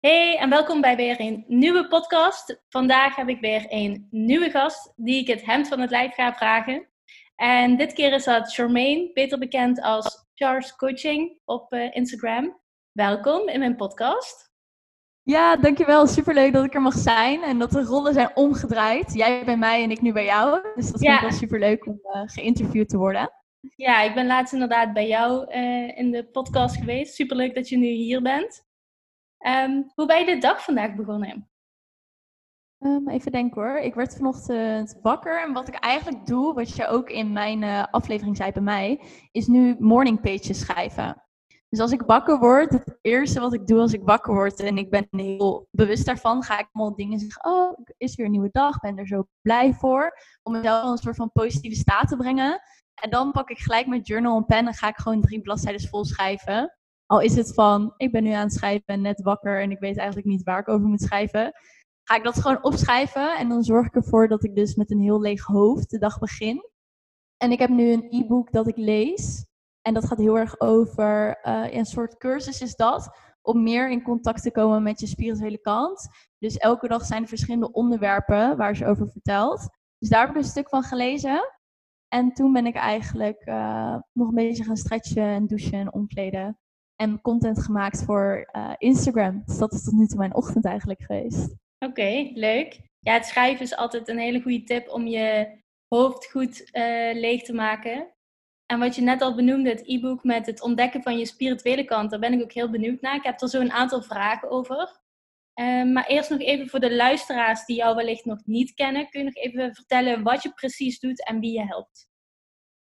Hey en welkom bij weer een nieuwe podcast. Vandaag heb ik weer een nieuwe gast die ik het hemd van het lijf ga vragen. En dit keer is dat Charmaine, beter bekend als Charles Coaching op uh, Instagram. Welkom in mijn podcast. Ja, dankjewel. Superleuk dat ik er mag zijn en dat de rollen zijn omgedraaid. Jij bij mij en ik nu bij jou. Dus dat vind ik wel superleuk om uh, geïnterviewd te worden. Ja, ik ben laatst inderdaad bij jou uh, in de podcast geweest. Superleuk dat je nu hier bent. Um, hoe ben je de dag vandaag begonnen? Um, even denken hoor. Ik werd vanochtend wakker en wat ik eigenlijk doe, wat je ook in mijn uh, aflevering zei bij mij, is nu morning pages schrijven. Dus als ik wakker word, het eerste wat ik doe als ik wakker word en ik ben heel bewust daarvan, ga ik allemaal dingen zeggen. Oh, is weer een nieuwe dag, ben er zo blij voor. Om mezelf een soort van positieve staat te brengen. En dan pak ik gelijk mijn journal en pen en ga ik gewoon drie bladzijden vol schrijven. Al is het van, ik ben nu aan het schrijven, net wakker en ik weet eigenlijk niet waar ik over moet schrijven. Ga ik dat gewoon opschrijven en dan zorg ik ervoor dat ik dus met een heel leeg hoofd de dag begin. En ik heb nu een e-book dat ik lees. En dat gaat heel erg over, uh, een soort cursus is dat, om meer in contact te komen met je spirituele kant. Dus elke dag zijn er verschillende onderwerpen waar ze over vertelt. Dus daar heb ik een stuk van gelezen. En toen ben ik eigenlijk uh, nog een beetje gaan stretchen en douchen en omkleden en content gemaakt voor uh, Instagram. Dus dat is tot nu toe mijn ochtend eigenlijk geweest. Oké, leuk. Ja, het schrijven is altijd een hele goede tip om je hoofd goed uh, leeg te maken. En wat je net al benoemde, het e-book met het ontdekken van je spirituele kant, daar ben ik ook heel benieuwd naar. Ik heb er zo een aantal vragen over. Uh, maar eerst nog even voor de luisteraars die jou wellicht nog niet kennen, kun je nog even vertellen wat je precies doet en wie je helpt?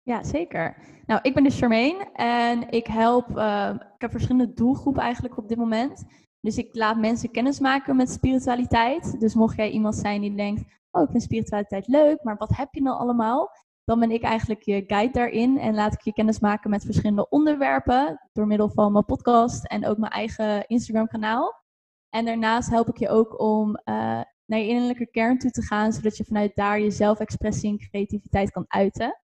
Ja, zeker. Nou, ik ben dus Charmaine en ik help, uh, ik heb verschillende doelgroepen eigenlijk op dit moment. Dus ik laat mensen kennis maken met spiritualiteit. Dus mocht jij iemand zijn die denkt, oh, ik vind spiritualiteit leuk, maar wat heb je nou allemaal? Dan ben ik eigenlijk je guide daarin en laat ik je kennis maken met verschillende onderwerpen door middel van mijn podcast en ook mijn eigen Instagram kanaal. En daarnaast help ik je ook om uh, naar je innerlijke kern toe te gaan, zodat je vanuit daar je zelfexpressie en creativiteit kan uiten.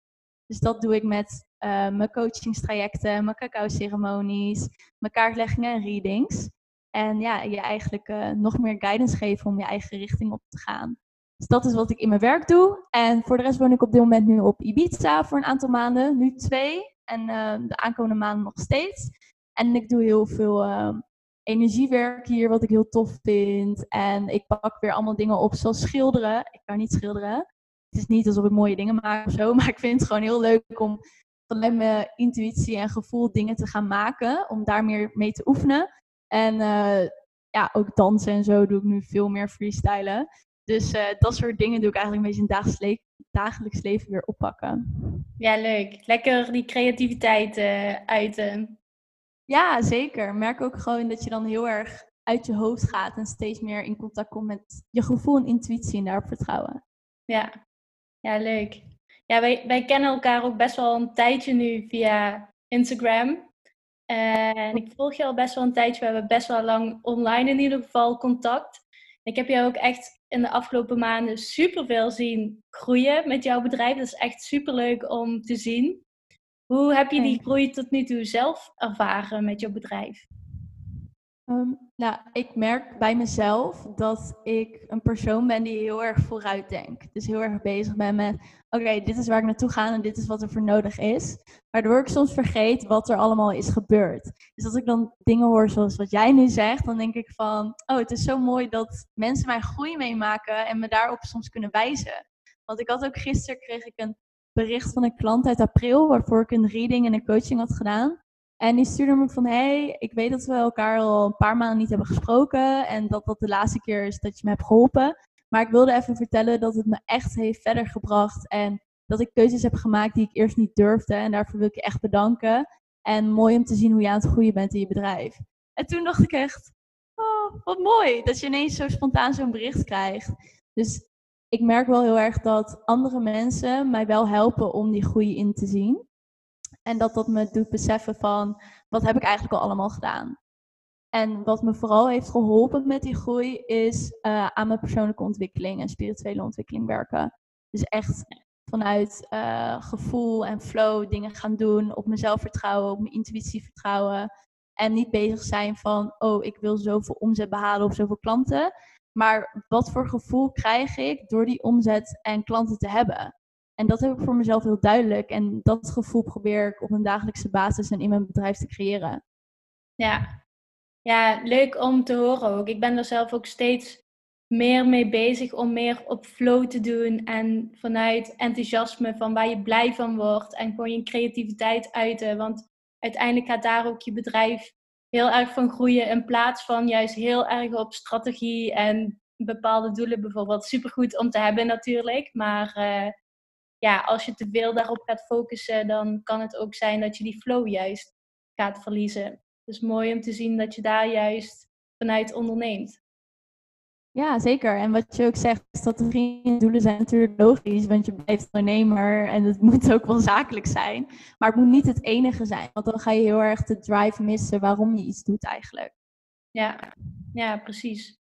Dus dat doe ik met uh, mijn coachingstrajecten, mijn cacao-ceremonies, mijn kaartleggingen en readings. En ja, je eigenlijk uh, nog meer guidance geven om je eigen richting op te gaan. Dus dat is wat ik in mijn werk doe. En voor de rest woon ik op dit moment nu op Ibiza voor een aantal maanden. Nu twee. En uh, de aankomende maanden nog steeds. En ik doe heel veel energiewerk hier, wat ik heel tof vind. En ik pak weer allemaal dingen op, zoals schilderen. Ik kan niet schilderen het is niet alsof ik mooie dingen maak of zo, maar ik vind het gewoon heel leuk om vanuit mijn intuïtie en gevoel dingen te gaan maken, om daar meer mee te oefenen. En uh, ja, ook dansen en zo doe ik nu veel meer freestylen. Dus uh, dat soort dingen doe ik eigenlijk een beetje in dagelijks, le dagelijks leven weer oppakken. Ja, leuk. Lekker die creativiteit uh, uiten. Ja, zeker. Merk ook gewoon dat je dan heel erg uit je hoofd gaat en steeds meer in contact komt met je gevoel en intuïtie en daarop vertrouwen. Ja, ja, leuk. Ja, wij, wij kennen elkaar ook best wel een tijdje nu via Instagram. En ik volg je al best wel een tijdje. We hebben best wel lang online in ieder geval contact. Ik heb jou ook echt in de afgelopen maanden superveel zien groeien met jouw bedrijf. Dat is echt super leuk om te zien. Hoe heb je die groei tot nu toe zelf ervaren met jouw bedrijf? Um, nou, ik merk bij mezelf dat ik een persoon ben die heel erg vooruit denkt. Dus heel erg bezig ben met, oké, dit is waar ik naartoe ga en dit is wat er voor nodig is. Waardoor ik soms vergeet wat er allemaal is gebeurd. Dus als ik dan dingen hoor zoals wat jij nu zegt, dan denk ik van, oh, het is zo mooi dat mensen mijn groei meemaken en me daarop soms kunnen wijzen. Want ik had ook gisteren, kreeg ik een bericht van een klant uit april, waarvoor ik een reading en een coaching had gedaan. En die stuurde me van, hey, ik weet dat we elkaar al een paar maanden niet hebben gesproken en dat dat de laatste keer is dat je me hebt geholpen. Maar ik wilde even vertellen dat het me echt heeft verder gebracht en dat ik keuzes heb gemaakt die ik eerst niet durfde. En daarvoor wil ik je echt bedanken. En mooi om te zien hoe je aan het groeien bent in je bedrijf. En toen dacht ik echt, oh, wat mooi dat je ineens zo spontaan zo'n bericht krijgt. Dus ik merk wel heel erg dat andere mensen mij wel helpen om die groei in te zien. En dat dat me doet beseffen van wat heb ik eigenlijk al allemaal gedaan. En wat me vooral heeft geholpen met die groei is uh, aan mijn persoonlijke ontwikkeling en spirituele ontwikkeling werken. Dus echt vanuit uh, gevoel en flow dingen gaan doen, op mezelf vertrouwen, op mijn intuïtie vertrouwen. En niet bezig zijn van, oh, ik wil zoveel omzet behalen of zoveel klanten. Maar wat voor gevoel krijg ik door die omzet en klanten te hebben? En dat heb ik voor mezelf heel duidelijk. En dat gevoel probeer ik op een dagelijkse basis en in mijn bedrijf te creëren. Ja, ja leuk om te horen ook. Ik ben er zelf ook steeds meer mee bezig om meer op flow te doen. En vanuit enthousiasme van waar je blij van wordt. En gewoon je creativiteit uiten. Want uiteindelijk gaat daar ook je bedrijf heel erg van groeien. In plaats van juist heel erg op strategie en bepaalde doelen bijvoorbeeld. Supergoed om te hebben natuurlijk. Maar uh, ja, als je te veel daarop gaat focussen, dan kan het ook zijn dat je die flow juist gaat verliezen. Dus mooi om te zien dat je daar juist vanuit onderneemt. Ja, zeker. En wat je ook zegt, strategieën en doelen zijn natuurlijk logisch, want je blijft ondernemer en het moet ook wel zakelijk zijn. Maar het moet niet het enige zijn, want dan ga je heel erg de drive missen waarom je iets doet eigenlijk. Ja, ja precies.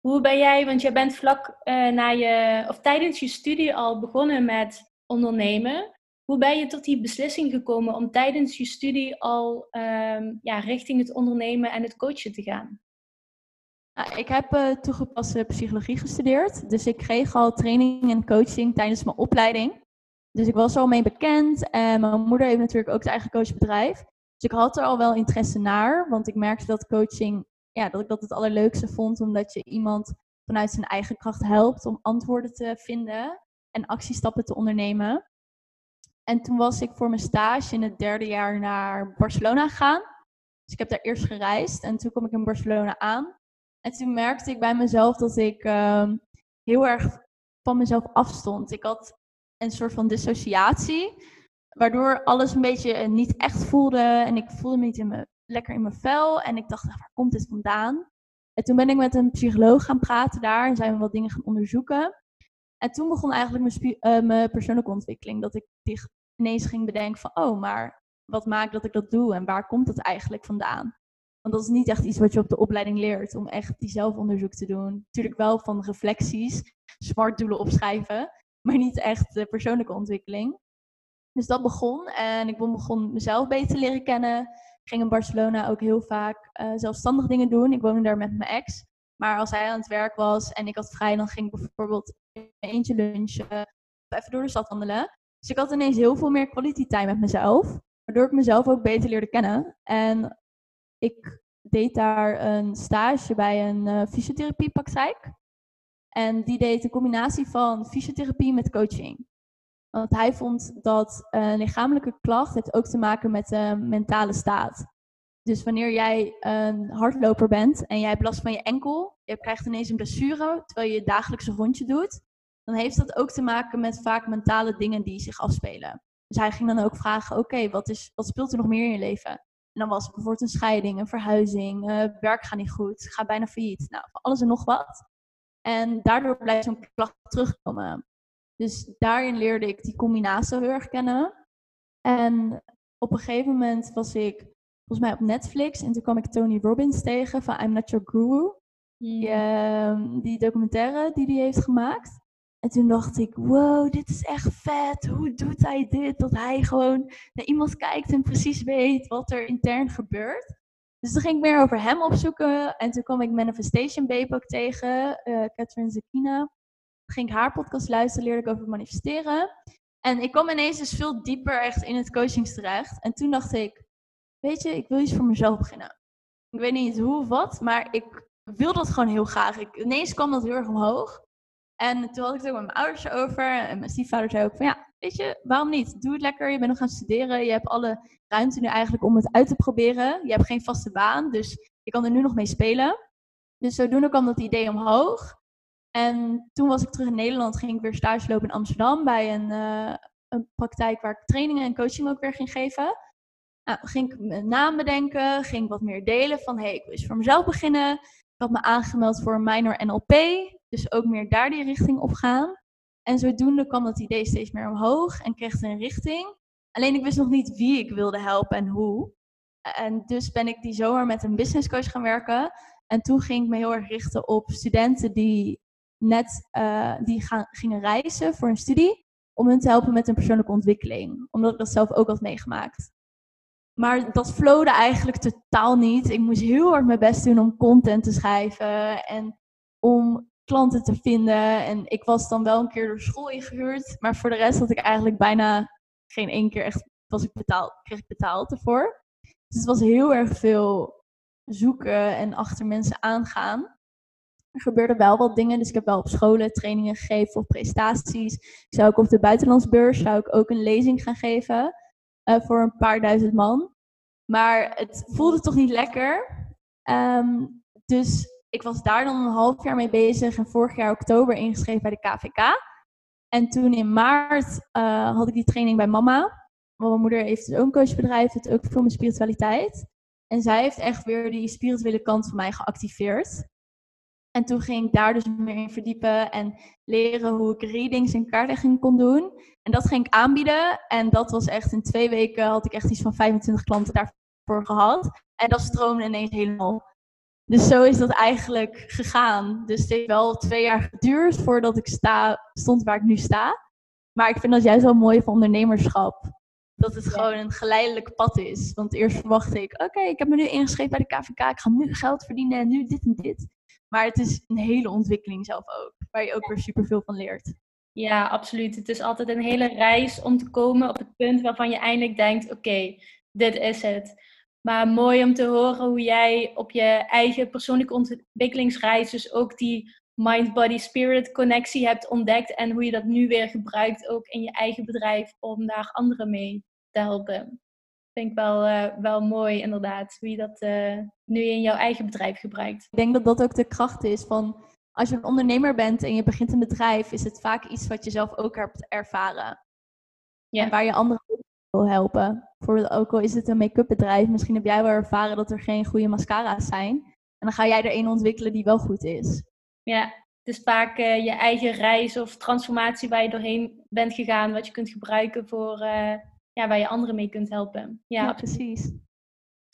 Hoe ben jij, want jij bent vlak uh, na je, of tijdens je studie al begonnen met ondernemen. Hoe ben je tot die beslissing gekomen om tijdens je studie al um, ja, richting het ondernemen en het coachen te gaan? Nou, ik heb uh, toegepaste psychologie gestudeerd. Dus ik kreeg al training en coaching tijdens mijn opleiding. Dus ik was al mee bekend. En mijn moeder heeft natuurlijk ook het eigen coachbedrijf. Dus ik had er al wel interesse naar. Want ik merkte dat coaching, ja, dat ik dat het allerleukste vond. Omdat je iemand vanuit zijn eigen kracht helpt om antwoorden te vinden en actiestappen te ondernemen. En toen was ik voor mijn stage in het derde jaar naar Barcelona gegaan. Dus ik heb daar eerst gereisd en toen kwam ik in Barcelona aan. En toen merkte ik bij mezelf dat ik uh, heel erg van mezelf afstond. Ik had een soort van dissociatie, waardoor alles een beetje niet echt voelde. En ik voelde me niet lekker in mijn vel. En ik dacht, waar komt dit vandaan? En toen ben ik met een psycholoog gaan praten daar en zijn we wat dingen gaan onderzoeken. En toen begon eigenlijk mijn, uh, mijn persoonlijke ontwikkeling. Dat ik ineens ging bedenken van, oh, maar wat maakt dat ik dat doe en waar komt dat eigenlijk vandaan? Want dat is niet echt iets wat je op de opleiding leert, om echt die zelfonderzoek te doen. Natuurlijk wel van reflecties, smart doelen opschrijven, maar niet echt de persoonlijke ontwikkeling. Dus dat begon en ik begon mezelf beter leren kennen. Ik ging in Barcelona ook heel vaak uh, zelfstandig dingen doen. Ik woonde daar met mijn ex. Maar als hij aan het werk was en ik had vrij, dan ging ik bijvoorbeeld eentje lunchen, of even door de stad wandelen. Dus ik had ineens heel veel meer quality time met mezelf, waardoor ik mezelf ook beter leerde kennen. En ik deed daar een stage bij een uh, fysiotherapiepraktijk. En die deed een combinatie van fysiotherapie met coaching. Want hij vond dat een lichamelijke klacht ook te maken met de mentale staat. Dus wanneer jij een hardloper bent en jij hebt last van je enkel, je krijgt ineens een blessure terwijl je je dagelijkse rondje doet, dan heeft dat ook te maken met vaak mentale dingen die zich afspelen. Dus hij ging dan ook vragen, oké, wat wat, wat speelt er nog meer in je leven? En dan was het bijvoorbeeld een scheiding, een verhuizing, uh, werk gaat niet goed, ga bijna failliet. Nou, alles en nog wat. En daardoor blijft zo'n klacht terugkomen. Dus daarin leerde ik die combinatie heel erg kennen. En op een gegeven moment was ik volgens mij op Netflix. En toen kwam ik Tony Robbins tegen van I'm Not Your Guru. Die, ehm, die documentaire die hij heeft gemaakt. En toen dacht ik, wow, dit is echt vet. Hoe doet hij dit? Dat hij gewoon naar iemand kijkt en precies weet wat er intern gebeurt. Dus toen ging ik meer over hem opzoeken. En toen kwam ik Manifestation Babe ook tegen, uh, Catherine Zekina. Toen ging ik haar podcast luisteren, leerde ik over manifesteren. En ik kwam ineens dus veel dieper echt in het coachings terecht. En toen dacht ik, weet je, ik wil iets voor mezelf beginnen. Ik weet niet hoe of wat, maar ik wil dat gewoon heel graag. Ik, ineens kwam dat heel erg omhoog. En toen had ik het ook met mijn ouders over. En mijn stiefvader zei ook van ja, weet je, waarom niet? Doe het lekker. Je bent nog gaan studeren. Je hebt alle ruimte nu eigenlijk om het uit te proberen. Je hebt geen vaste baan, dus je kan er nu nog mee spelen. Dus zodoende kwam dat idee omhoog. En toen was ik terug in Nederland, ging ik weer stage lopen in Amsterdam bij een, uh, een praktijk waar ik trainingen en coaching ook weer ging geven. Nou, ging ik mijn naam bedenken, ging wat meer delen van hey, ik wil eens voor mezelf beginnen. Ik had me aangemeld voor een minor NLP, dus ook meer daar die richting op gaan. En zodoende kwam dat idee steeds meer omhoog en kreeg een richting. Alleen ik wist nog niet wie ik wilde helpen en hoe. En dus ben ik die zomer met een business coach gaan werken. En toen ging ik me heel erg richten op studenten die net uh, die gaan, gingen reizen voor een studie. Om hen te helpen met een persoonlijke ontwikkeling. Omdat ik dat zelf ook had meegemaakt. Maar dat flowde eigenlijk totaal niet. Ik moest heel hard mijn best doen om content te schrijven en om klanten te vinden. En ik was dan wel een keer door school ingehuurd, maar voor de rest had ik eigenlijk bijna geen één keer echt was ik betaald, kreeg ik betaald ervoor. Dus het was heel erg veel zoeken en achter mensen aangaan. Er gebeurden wel wat dingen, dus ik heb wel op scholen trainingen gegeven of presentaties. Ik zou ook op de buitenlandsbeurs zou ik ook een lezing gaan geven uh, voor een paar duizend man. Maar het voelde toch niet lekker. Um, dus ik was daar dan een half jaar mee bezig en vorig jaar oktober ingeschreven bij de KVK. En toen in maart uh, had ik die training bij mama. Mijn moeder heeft dus ook een coachbedrijf, het ook veel met spiritualiteit. En zij heeft echt weer die spirituele kant van mij geactiveerd. En toen ging ik daar dus meer in verdiepen en leren hoe ik readings en kaartlegging kon doen. En dat ging ik aanbieden. En dat was echt in twee weken had ik echt iets van 25 klanten daarvoor gehad. En dat stroomde ineens helemaal. Dus zo is dat eigenlijk gegaan. Dus het heeft wel twee jaar geduurd voordat ik sta, stond waar ik nu sta. Maar ik vind dat juist wel mooi van ondernemerschap. Dat het gewoon een geleidelijk pad is. Want eerst verwachtte ik, oké, ik heb me nu ingeschreven bij de KVK, ik ga nu geld verdienen en nu dit en dit. Maar het is een hele ontwikkeling zelf ook, waar je ook weer superveel van leert. Ja, absoluut. Het is altijd een hele reis om te komen op het punt waarvan je eindelijk denkt, oké, dit is het. Maar mooi om te horen hoe jij op je eigen persoonlijke ontwikkelingsreis dus ook die mind-body-spirit connectie hebt ontdekt en hoe je dat nu weer gebruikt ook in je eigen bedrijf om daar anderen mee te helpen. Vind ik wel, uh, wel mooi inderdaad, hoe je dat uh, nu in jouw eigen bedrijf gebruikt. Ik denk dat dat ook de kracht is van als je een ondernemer bent en je begint een bedrijf, is het vaak iets wat je zelf ook hebt ervaren. Ja. En waar je anderen wil helpen. Bijvoorbeeld ook al is het een make-up bedrijf, misschien heb jij wel ervaren dat er geen goede mascara's zijn. En dan ga jij er een ontwikkelen die wel goed is. Ja, het is vaak uh, je eigen reis of transformatie waar je doorheen bent gegaan, wat je kunt gebruiken voor uh, ja, waar je anderen mee kunt helpen. Ja, ja, precies.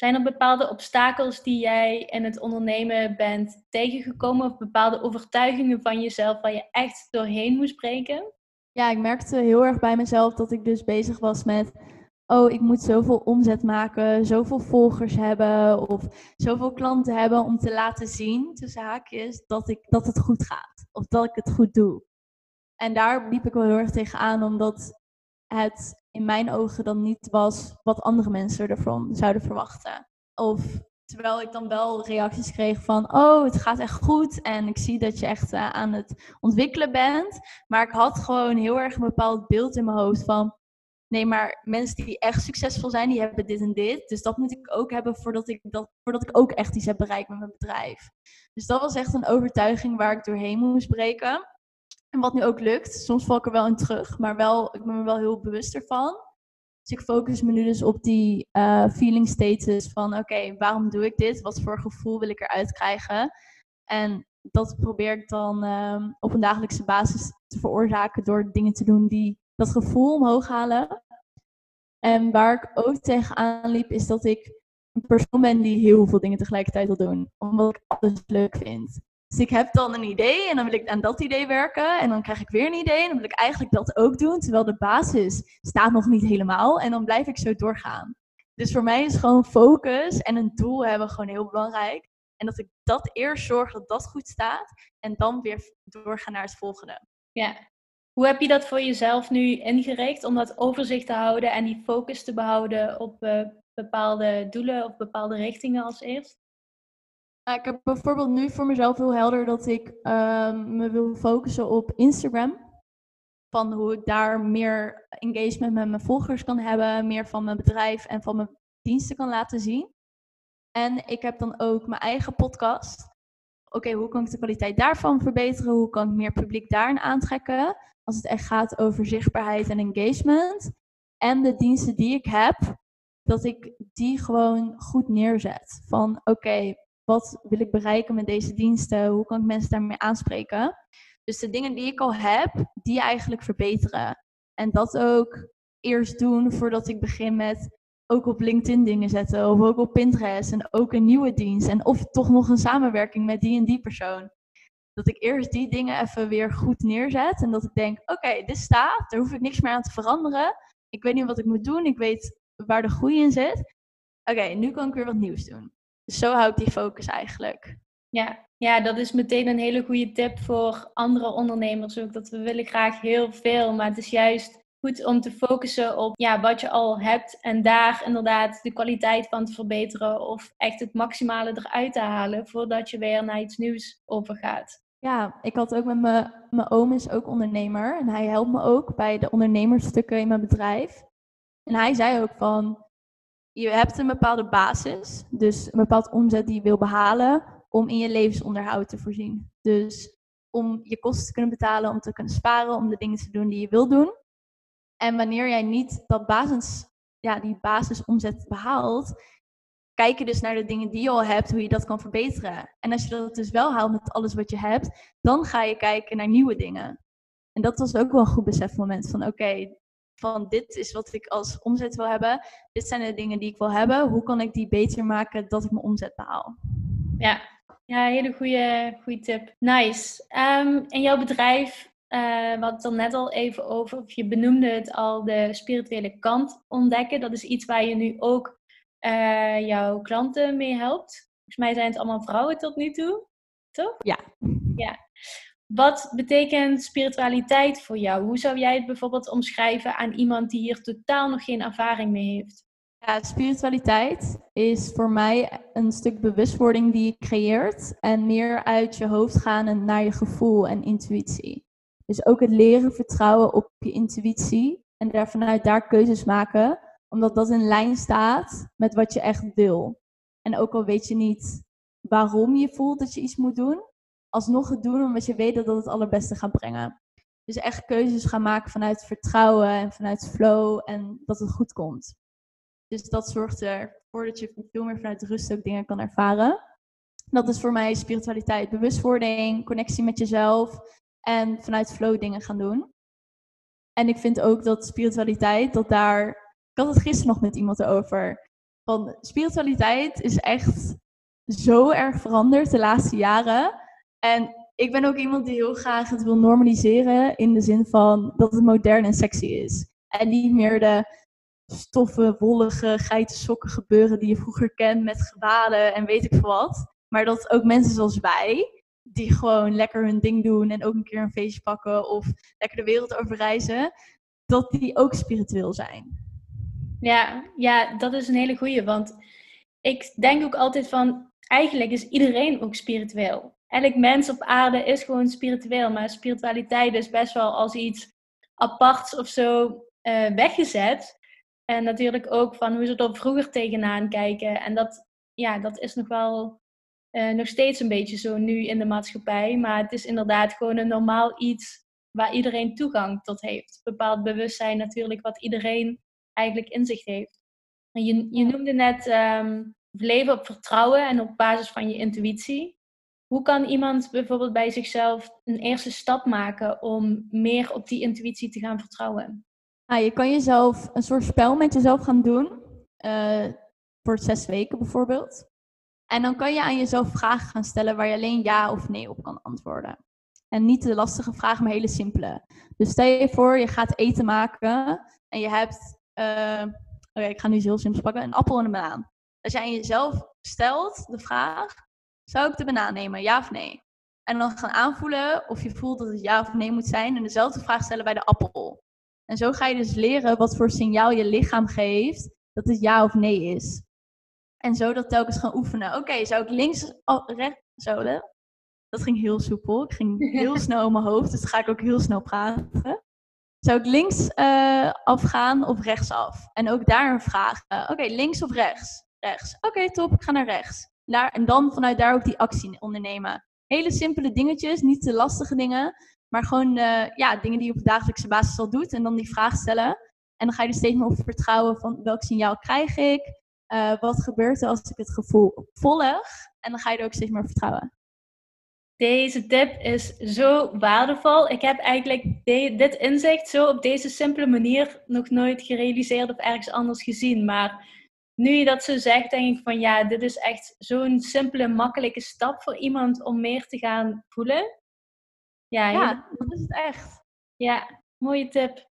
Zijn er bepaalde obstakels die jij in het ondernemen bent tegengekomen of bepaalde overtuigingen van jezelf waar je echt doorheen moest breken? Ja, ik merkte heel erg bij mezelf dat ik dus bezig was met oh, ik moet zoveel omzet maken, zoveel volgers hebben of zoveel klanten hebben om te laten zien, tussen haakjes, dat, ik, dat het goed gaat of dat ik het goed doe. En daar liep ik wel heel erg tegenaan, omdat het in mijn ogen dan niet was wat andere mensen ervan zouden verwachten. Of terwijl ik dan wel reacties kreeg van, oh, het gaat echt goed en ik zie dat je echt uh, aan het ontwikkelen bent. Maar ik had gewoon heel erg een bepaald beeld in mijn hoofd van, Nee, maar mensen die echt succesvol zijn, die hebben dit en dit. Dus dat moet ik ook hebben voordat ik, dat, voordat ik ook echt iets heb bereikt met mijn bedrijf. Dus dat was echt een overtuiging waar ik doorheen moest breken. En wat nu ook lukt. Soms val ik er wel in terug, maar wel, ik ben me wel heel bewust ervan. Dus ik focus me nu dus op die uh, feeling status van oké, waarom doe ik dit? Wat voor gevoel wil ik eruit krijgen? En dat probeer ik dan um, op een dagelijkse basis te veroorzaken door dingen te doen die dat gevoel omhoog halen. En waar ik ook tegenaan liep, is dat ik een persoon ben die heel veel dingen tegelijkertijd wil doen. Omdat ik alles leuk vind. Dus ik heb dan een idee en dan wil ik aan dat idee werken. En dan krijg ik weer een idee en dan wil ik eigenlijk dat ook doen. Terwijl de basis staat nog niet helemaal. En dan blijf ik zo doorgaan. Dus voor mij is gewoon focus en een doel hebben gewoon heel belangrijk. En dat ik dat eerst zorg dat dat goed staat. En dan weer doorgaan naar het volgende. Ja, hoe heb je dat voor jezelf nu ingericht om dat overzicht te houden en die focus te behouden op uh, bepaalde doelen of bepaalde richtingen als eerst? Ik heb bijvoorbeeld nu voor mezelf heel helder dat ik um, me wil focussen op Instagram. Van hoe ik daar meer engagement met mijn volgers kan hebben, meer van mijn bedrijf en van mijn diensten kan laten zien. En ik heb dan ook mijn eigen podcast. Oké, hoe kan ik de kwaliteit daarvan verbeteren? Hoe kan ik meer publiek daarin aantrekken? als het echt gaat over zichtbaarheid en engagement. En de diensten die ik heb, dat ik die gewoon goed neerzet. Van oké, wat wil ik bereiken met deze diensten? Hoe kan ik mensen daarmee aanspreken? Dus de dingen die ik al heb, die eigenlijk verbeteren. En dat ook eerst doen voordat ik begin met ook op LinkedIn dingen zetten. Of ook op Pinterest. En ook een nieuwe dienst. En of toch nog een samenwerking met die en die persoon dat ik eerst die dingen even weer goed neerzet. En dat ik denk, oké, dit staat, daar hoef ik niks meer aan te veranderen. Ik weet niet wat ik moet doen, ik weet waar de groei in zit. oké, nu kan ik weer wat nieuws doen. Dus zo hou ik die focus eigenlijk. Ja, ja, dat is meteen een hele goede tip voor andere ondernemers ook. Dat we willen graag heel veel, maar het is juist goed om te focussen op ja, wat je al hebt en daar inderdaad de kwaliteit van te verbeteren of echt het maximale eruit te halen voordat je weer naar iets nieuws overgaat. Ja, ik had ook met mijn, mijn oom is ook ondernemer en hij helpt me ook bij de ondernemerstukken in mijn bedrijf. En hij zei ook van, je hebt een bepaalde basis, dus een bepaald omzet die je wil behalen om in je levensonderhoud te voorzien. Dus om je kosten te kunnen betalen, om te kunnen sparen, om de dingen te doen die je wil doen. En wanneer jij niet dat basis, ja, die basisomzet behaalt, kijk je dus naar de dingen die je al hebt, hoe je dat kan verbeteren. En als je dat dus wel haalt met alles wat je hebt, dan ga je kijken naar nieuwe dingen. En dat was ook wel een goed besefmoment van oké, van dit is wat ik als omzet wil hebben. Dit zijn de dingen die ik wil hebben. Hoe kan ik die beter maken dat ik mijn omzet behaal? Ja, ja hele goede, goede tip. Nice. Um, en jouw bedrijf, uh, we het er net al even over, of je benoemde het al, de spirituele kant ontdekken. Dat is iets waar je nu ook uh, jouw klanten mee helpt. Volgens mij zijn het allemaal vrouwen tot nu toe, toch? Ja. Ja. Wat betekent spiritualiteit voor jou? Hoe zou jij het bijvoorbeeld omschrijven aan iemand die hier totaal nog geen ervaring mee heeft? Ja, spiritualiteit is voor mij een stuk bewustwording die je creëert en meer uit je hoofd gaan en naar je gevoel en intuïtie. Dus ook het leren vertrouwen op je intuïtie en daar vanuit daar keuzes maken, omdat dat in lijn staat met wat je echt wil. En ook al weet je niet waarom je voelt dat je iets moet doen, alsnog het doen omdat je weet dat dat het allerbeste gaat brengen. Dus echt keuzes gaan maken vanuit vertrouwen en vanuit flow en dat het goed komt. Dus dat zorgt ervoor dat je veel meer vanuit rust ook dingen kan ervaren. Dat is voor mij spiritualiteit, bewustwording, connectie met jezelf en vanuit flow dingen gaan doen. En ik vind ook dat spiritualiteit, dat daar. Ik had het gisteren nog met iemand over. Van spiritualiteit is echt zo erg veranderd de laatste jaren. En ik ben ook iemand die heel graag het wil normaliseren in de zin van dat het modern en sexy is. En niet meer de stoffen, wollige, geitensokken gebeuren die je vroeger kent met gewaden en weet ik veel wat. Maar dat ook mensen zoals wij, die gewoon lekker hun ding doen en ook een keer een feestje pakken of lekker de wereld over reizen, dat die ook spiritueel zijn. Ja, ja, dat is een hele goeie, want ik denk ook altijd van, eigenlijk is iedereen ook spiritueel. Elk mens op aarde is gewoon spiritueel, maar spiritualiteit is best wel als iets aparts of zo uh, weggezet. En natuurlijk ook van hoe ze er vroeger tegenaan kijken. En dat, ja, dat is nog wel uh, nog steeds een beetje zo nu in de maatschappij. Maar het is inderdaad gewoon een normaal iets waar iedereen toegang tot heeft. Bepaald bewustzijn natuurlijk wat iedereen eigenlijk in zich heeft. En je, je noemde net um, leven op vertrouwen en op basis van je intuïtie. Hoe kan iemand bijvoorbeeld bij zichzelf een eerste stap maken om meer op die intuïtie te gaan vertrouwen? Nou, je kan jezelf een soort spel met jezelf gaan doen. Uh, voor zes weken bijvoorbeeld. En dan kan je aan jezelf vragen gaan stellen waar je alleen ja of nee op kan antwoorden. En niet de lastige vragen, maar hele simpele. Dus stel je voor, je gaat eten maken en je hebt, uh, oké, ik ga nu heel simpel pakken, een appel en een banaan. Als jij aan jezelf stelt de vraag, zou ik de banaan nemen, ja of nee? En dan gaan aanvoelen of je voelt dat het ja of nee moet zijn en dezelfde vraag stellen bij de appel. En zo ga je dus leren wat voor signaal je lichaam geeft dat het ja of nee is. En zo dat telkens gaan oefenen. Oké, zou ik links, oh, rechts, zo. Hè? Dat ging heel soepel. Ik ging heel snel in mijn hoofd, dus ga ik ook heel snel praten. Zou ik links uh, afgaan of rechtsaf? En ook daar een vraag. Oké, links of rechts? Rechts. Oké, top, ik ga naar rechts. Daar, en dan vanuit daar ook die actie ondernemen. Hele simpele dingetjes, niet te lastige dingen. Maar gewoon uh, ja, dingen die je op dagelijkse basis al doet. En dan die vraag stellen. En dan ga je er steeds meer op vertrouwen van welk signaal krijg ik? Uh, wat gebeurt er als ik het gevoel volg? En dan ga je er ook steeds meer vertrouwen. Deze tip is zo waardevol. Ik heb eigenlijk dit inzicht zo op deze simpele manier nog nooit gerealiseerd of ergens anders gezien. Maar nu je dat zo zegt, denk ik van ja, dit is echt zo'n simpele, makkelijke stap voor iemand om meer te gaan voelen. Ja, ja dat is het echt. Ja, mooie tip.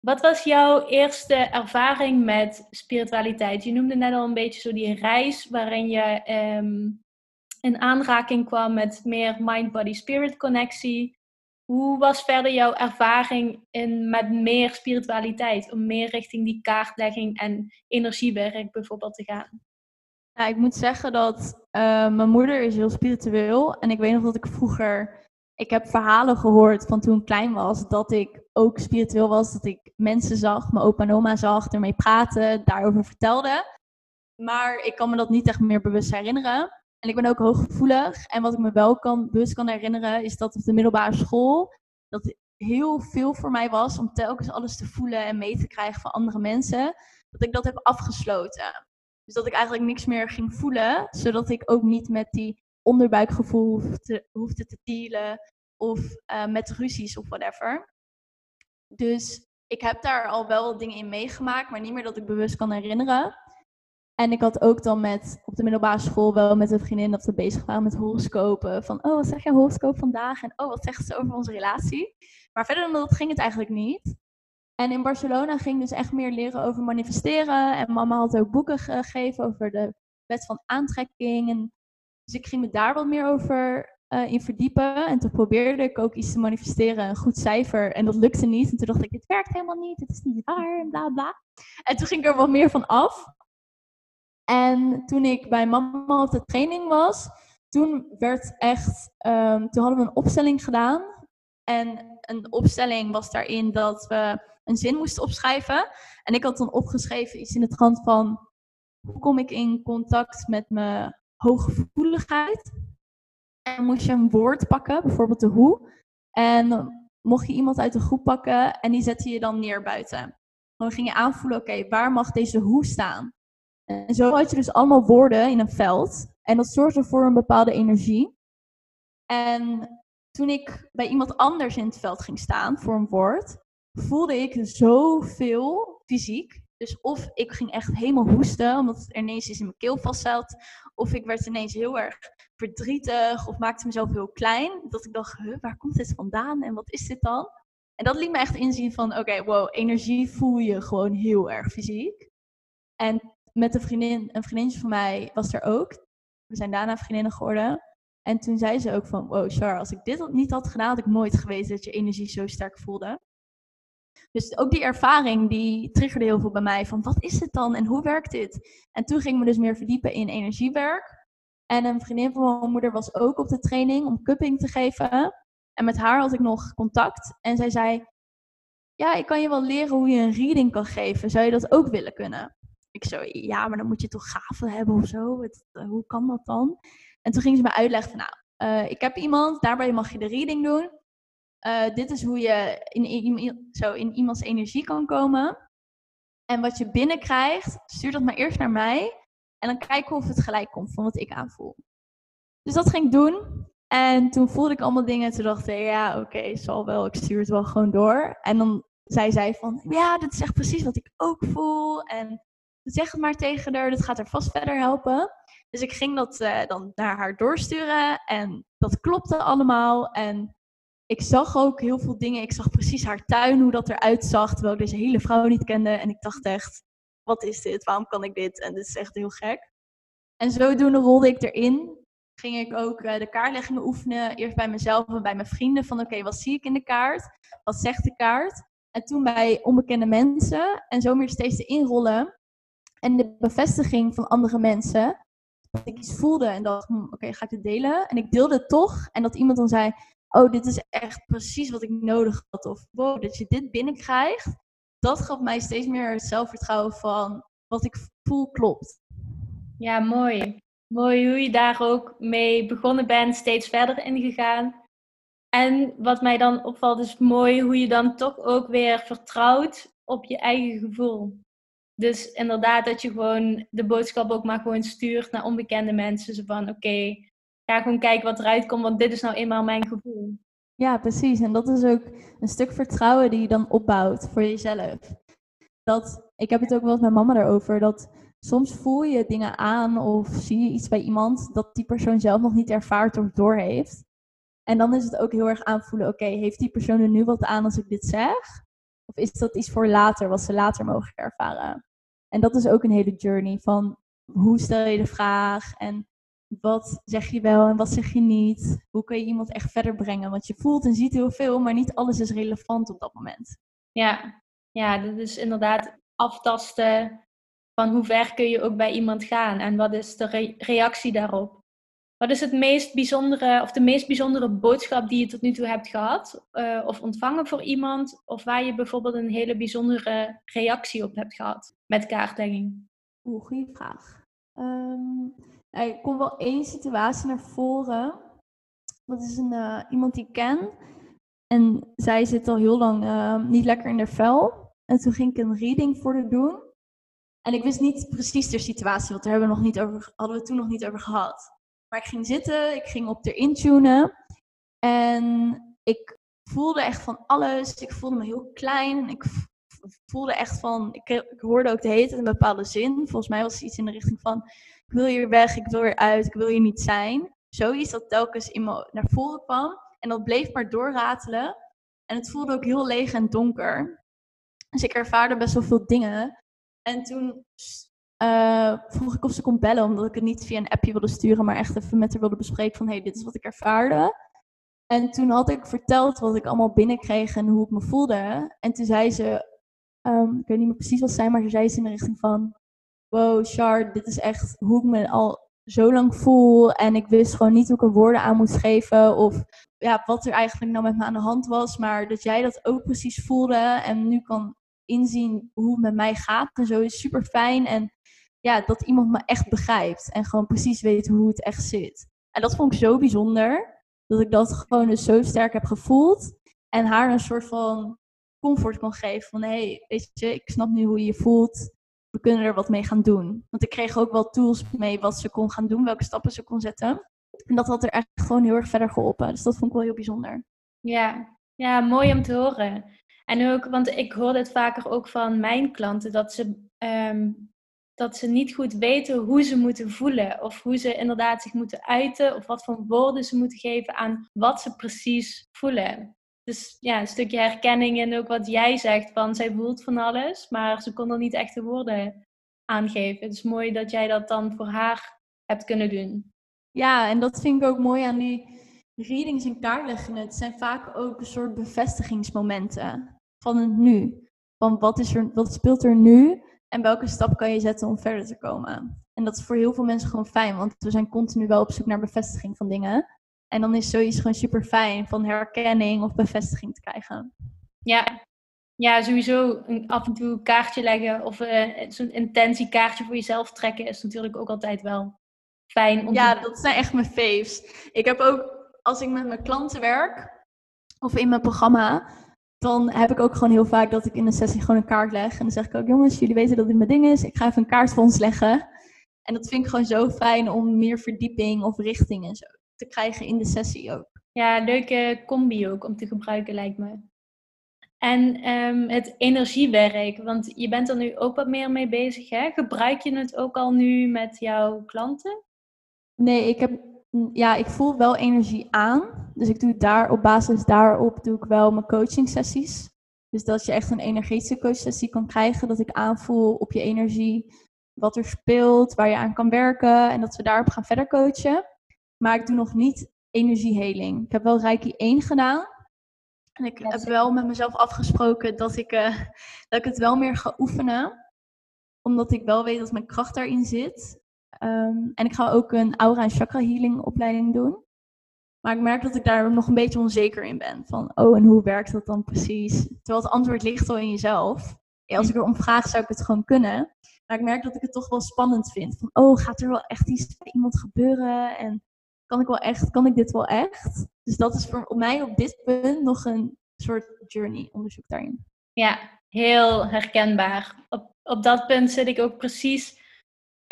Wat was jouw eerste ervaring met spiritualiteit? Je noemde net al een beetje zo die reis waarin je ehm, in aanraking kwam met meer mind-body-spirit connectie. Hoe was verder jouw ervaring in, met meer spiritualiteit? Om meer richting die kaartlegging en energiewerk bijvoorbeeld te gaan? Nou, ik moet zeggen dat uh, mijn moeder is heel spiritueel. En ik weet nog dat ik vroeger... Ik heb verhalen gehoord van toen ik klein was... dat ik ook spiritueel was. Dat ik mensen zag, mijn opa en oma zag, ermee praten, daarover vertelde. Maar ik kan me dat niet echt meer bewust herinneren. En ik ben ook hooggevoelig. En wat ik me wel kan, bewust kan herinneren, is dat op de middelbare school dat heel veel voor mij was om telkens alles te voelen en mee te krijgen van andere mensen. Dat ik dat heb afgesloten. Dus dat ik eigenlijk niks meer ging voelen, zodat ik ook niet met die onderbuikgevoel hoefde, te dealen of uh, met ruzies of whatever. Dus ik heb daar al wel dingen in meegemaakt, maar niet meer dat ik bewust kan herinneren. En ik had ook dan met, op de middelbare school wel met een vriendin dat we bezig waren met horoscopen. Van, oh, wat zeg je horoscoop vandaag? En oh, wat zegt ze over onze relatie? Maar verder dan dat ging het eigenlijk niet. En in Barcelona ging dus echt meer leren over manifesteren. En mama had ook boeken gegeven over de wet van aantrekking. En dus ik ging me daar wat meer over uh, in verdiepen. En toen probeerde ik ook iets te manifesteren, een goed cijfer. En dat lukte niet. En toen dacht ik, dit werkt helemaal niet, het is niet waar en bla bla. En toen ging ik er wat meer van af. En toen ik bij mama op de training was, toen werd echt, um, toen hadden we een opstelling gedaan. En een opstelling was daarin dat we een zin moesten opschrijven. En ik had dan opgeschreven iets in de trant van, hoe kom ik in contact met mijn hooggevoeligheid? En moest je een woord pakken, bijvoorbeeld de hoe. En mocht je iemand uit de groep pakken en die zette je dan neer buiten. Dan ging je aanvoelen, oké, waar mag deze hoe staan? En zo had je dus allemaal woorden in een veld. En dat zorgde voor een bepaalde energie. En toen ik bij iemand anders in het veld ging staan voor een woord, voelde ik zoveel fysiek. Dus of ik ging echt helemaal hoesten, omdat het ineens iets in mijn keel vast zat. Of ik werd ineens heel erg verdrietig of maakte mezelf heel klein. Dat ik dacht, waar komt dit vandaan en wat is dit dan? En dat liet me echt inzien van, oké, wow, energie voel je gewoon heel erg fysiek. En met een vriendin, een vriendinnetje van mij was er ook. We zijn daarna vriendinnen geworden. En toen zei ze ook van, wow Char, als ik dit niet had gedaan, had ik nooit geweten dat je energie zo sterk voelde. Dus ook die ervaring, die triggerde heel veel bij mij van, wat is het dan en hoe werkt dit? En toen ging ik me dus meer verdiepen in energiewerk. En een vriendin van mijn moeder was ook op de training om cupping te geven. En met haar had ik nog contact. En zij zei, ja, ik kan je wel leren hoe je een reading kan geven. Zou je dat ook willen kunnen? Ik zo, ja, maar dan moet je toch gaven hebben of zo. Eh, hoe kan dat dan? En toen ging ze me uitleggen van, nou, uh, ik heb iemand, daarbij mag je de reading doen. Uh, dit is hoe je in, in, zo in iemands energie kan komen. En wat je binnenkrijgt, stuur dat maar eerst naar mij. En dan kijken of het gelijk komt van wat ik aanvoel. Dus dat ging ik doen. En toen voelde ik allemaal dingen. En toen dacht ik, ja, oké, zal wel. Ik stuur het wel gewoon door. En dan zei zij van, ja, dit is echt precies wat ik ook voel. En zeg het maar tegen haar, dat gaat haar vast verder helpen. Dus ik ging dat uh, dan naar haar doorsturen en dat klopte allemaal. En ik zag ook heel veel dingen. Ik zag precies haar tuin, hoe dat eruit zag, terwijl ik deze hele vrouw niet kende. En ik dacht echt, wat is dit? Waarom kan ik dit? En dit is echt heel gek. En zodoende rolde ik erin. Ging ik ook uh, de kaartleggingen oefenen. Eerst bij mezelf en bij mijn vrienden. Van oké, wat zie ik in de kaart? Wat zegt de kaart? En toen bij onbekende mensen. En zo meer steeds te inrollen. En de bevestiging van andere mensen. Dat ik iets voelde en dacht, hm, oké, ga ik het delen? En ik deelde het toch. En dat iemand dan zei, oh, dit is echt precies wat ik nodig had. Of wow, dat je dit binnenkrijgt. Dat gaf mij steeds meer het zelfvertrouwen van wat ik voel klopt. Ja, mooi. Mooi hoe je daar ook mee begonnen bent, steeds verder ingegaan. En wat mij dan opvalt is mooi hoe je dan toch ook weer vertrouwt op je eigen gevoel. Dus inderdaad, dat je gewoon de boodschap ook maar gewoon stuurt naar onbekende mensen. Zo van, oké, ga gewoon kijken wat eruit komt, want dit is nou eenmaal mijn gevoel. Ja, precies. En dat is ook een stuk vertrouwen die je dan opbouwt voor jezelf. Dat, ik heb het ook wel met mijn mama erover, dat soms voel je dingen aan of zie je iets bij iemand dat die persoon zelf nog niet ervaart of doorheeft. En dan is het ook heel erg aanvoelen, oké, heeft die persoon er nu wat aan als ik dit zeg? Of is dat iets voor later, wat ze later mogen ervaren? En dat is ook een hele journey van hoe stel je de vraag en wat zeg je wel en wat zeg je niet? Hoe kun je iemand echt verder brengen? Want je voelt en ziet heel veel, maar niet alles is relevant op dat moment. Ja, ja dat is inderdaad aftasten van hoe ver kun je ook bij iemand gaan en wat is de reactie daarop. Wat is het meest bijzondere of de meest bijzondere boodschap die je tot nu toe hebt gehad uh, of ontvangen voor iemand of waar je bijvoorbeeld een hele bijzondere reactie op hebt gehad met kaartlegging? Oeh, goede vraag. Um, er komt wel één situatie naar voren. Dat is een, uh, iemand die ik ken. En zij zit al heel lang uh, niet lekker in haar vel. En toen ging ik een reading voor haar doen. En ik wist niet precies de situatie, want daar hebben we nog niet over, hadden we toen nog niet over gehad. Maar ik ging zitten, ik ging op de intunen. En ik voelde echt van alles. Ik voelde me heel klein. Ik voelde echt van, ik, ik hoorde ook de tijd een bepaalde zin. Volgens mij was het iets in de richting van, ik wil hier weg, ik wil weer uit, ik wil hier niet zijn. Zoiets dat telkens in naar voren kwam. En dat bleef maar doorratelen. En het voelde ook heel leeg en donker. Dus ik ervaarde best wel veel dingen. En toen uh, vroeg ik of ze kon bellen, omdat ik het niet via een appje wilde sturen, maar echt even met haar wilde bespreken van, hey, dit is wat ik ervaarde. En toen had ik verteld wat ik allemaal binnenkreeg en hoe ik me voelde. En toen zei ze, um, ik weet niet meer precies wat zei, maar ze zei ze in de richting van, wow, Char, dit is echt hoe ik me al zo lang voel. En ik wist gewoon niet hoe ik er woorden aan moest geven of ja, wat er eigenlijk nou met me aan de hand was. Maar dat jij dat ook precies voelde en nu kan inzien hoe het met mij gaat en zo is super fijn. En ja, dat iemand me echt begrijpt en gewoon precies weet hoe het echt zit. En dat vond ik zo bijzonder, dat ik dat gewoon dus zo sterk heb gevoeld. En haar een soort van comfort kon geven van, hé, hey, weet je, ik snap nu hoe je je voelt. We kunnen er wat mee gaan doen. Want ik kreeg ook wel tools mee wat ze kon gaan doen, welke stappen ze kon zetten. En dat had er echt gewoon heel erg verder geholpen. Dus dat vond ik wel heel bijzonder. Ja, ja mooi om te horen. En ook, want ik hoor dit vaker ook van mijn klanten, dat ze, ehm, dat ze niet goed weten hoe ze moeten voelen. Of hoe ze inderdaad zich moeten uiten. Of wat voor woorden ze moeten geven aan wat ze precies voelen. Dus ja, een stukje herkenning en ook wat jij zegt van zij voelt van alles, maar ze kon er niet echt de woorden aangeven. Het is mooi dat jij dat dan voor haar hebt kunnen doen. Ja, en dat vind ik ook mooi aan die readings en kaartleggingen. Het zijn vaak ook een soort bevestigingsmomenten van het nu. Van wat, is er, wat speelt er nu en welke stap kan je zetten om verder te komen. En dat is voor heel veel mensen gewoon fijn, want we zijn continu wel op zoek naar bevestiging van dingen. En dan is zoiets gewoon super fijn van herkenning of bevestiging te krijgen. Ja, ja sowieso een, af en toe een kaartje leggen of uh, zo'n intentiekaartje voor jezelf trekken is natuurlijk ook altijd wel fijn. Om ja, dat zijn echt mijn faves. Ik heb ook, als ik met mijn klanten werk of in mijn programma, dan heb ik ook gewoon heel vaak dat ik in een sessie gewoon een kaart leg. En dan zeg ik ook, jongens, jullie weten dat dit mijn ding is. Ik ga even een kaart voor ons leggen. En dat vind ik gewoon zo fijn om meer verdieping of richting en zo te krijgen in de sessie ook. Ja, leuke combi ook om te gebruiken lijkt me. En ehm, het energiewerk, want je bent er nu ook wat meer mee bezig. Hè? Gebruik je het ook al nu met jouw klanten? Nee, ik heb ja, ik voel wel energie aan. Dus ik doe daar op basis daarop doe ik wel mijn coaching sessies. Dus dat je echt een energetische coachsessie kan krijgen. Dat ik aanvoel op je energie wat er speelt, waar je aan kan werken. En dat we daarop gaan verder coachen. Maar ik doe nog niet energieheling. Ik heb wel Reiki 1 gedaan. En ik heb wel met mezelf afgesproken dat ik, uh, dat ik het wel meer ga oefenen. Omdat ik wel weet dat mijn kracht daarin zit. Ehm, en ik ga ook een aura en chakra healing opleiding doen. Maar ik merk dat ik daar nog een beetje onzeker in ben. Van, oh, en hoe werkt dat dan precies? Terwijl het antwoord ligt al in jezelf. Als ik erom vraag, zou ik het gewoon kunnen. Maar ik merk dat ik het toch wel spannend vind. Van, oh, gaat er wel echt iets bij iemand gebeuren? En kan ik wel echt, kan ik dit wel echt? Dus dat is voor mij op dit punt nog een soort journey onderzoek daarin. Ja, heel herkenbaar. Op, op dat punt zit ik ook precies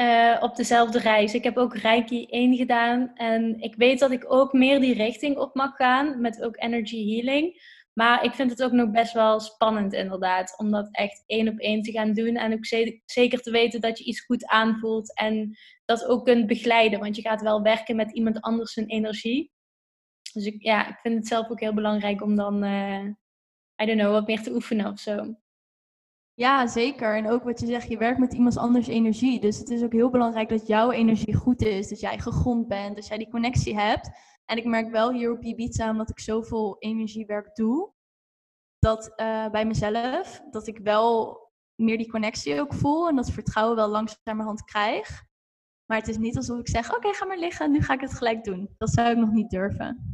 uh, op dezelfde reis. Ik heb ook Reiki 1 gedaan en ik weet dat ik ook meer die richting op mag gaan met ook energy healing. Maar ik vind het ook nog best wel spannend inderdaad, om dat echt één op één te gaan doen. En ook zeker te weten dat je iets goed aanvoelt en dat ook kunt begeleiden. Want je gaat wel werken met iemand anders zijn energie. Dus ik, ja, ik vind het zelf ook heel belangrijk om dan uh, I don't know, wat meer te oefenen of zo. Ja, zeker. En ook wat je zegt, je werkt met iemands anders energie. Dus het is ook heel belangrijk dat jouw energie goed is. Dat jij gegrond bent, dat jij die connectie hebt. En ik merk wel hier op Ibiza, omdat ik zoveel energiewerk doe, dat uh, bij mezelf, dat ik wel meer die connectie ook voel en dat vertrouwen wel langzamerhand krijg. Maar het is niet alsof ik zeg, oké, ga maar liggen, nu ga ik het gelijk doen. Dat zou ik nog niet durven.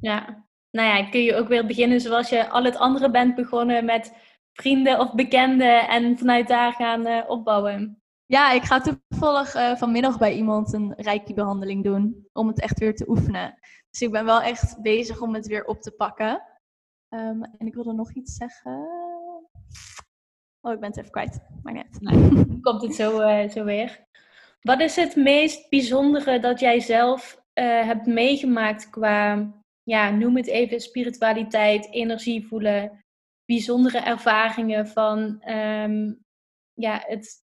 Ja, nou ja, kun je ook weer beginnen zoals je al het andere bent begonnen met vrienden of bekenden en vanuit daar gaan uh, opbouwen. Ja, ik ga toevallig uh, vanmiddag bij iemand een reiki-behandeling doen om het echt weer te oefenen. Dus ik ben wel echt bezig om het weer op te pakken. Um, en ik wilde nog iets zeggen. Oh, ik ben het even kwijt. Maar net. Nee, komt het zo, uh, zo weer. Wat is het meest bijzondere dat jij zelf uh, hebt meegemaakt qua, ja, noem het even, spiritualiteit, energie voelen, bijzondere ervaringen van um, ja, het,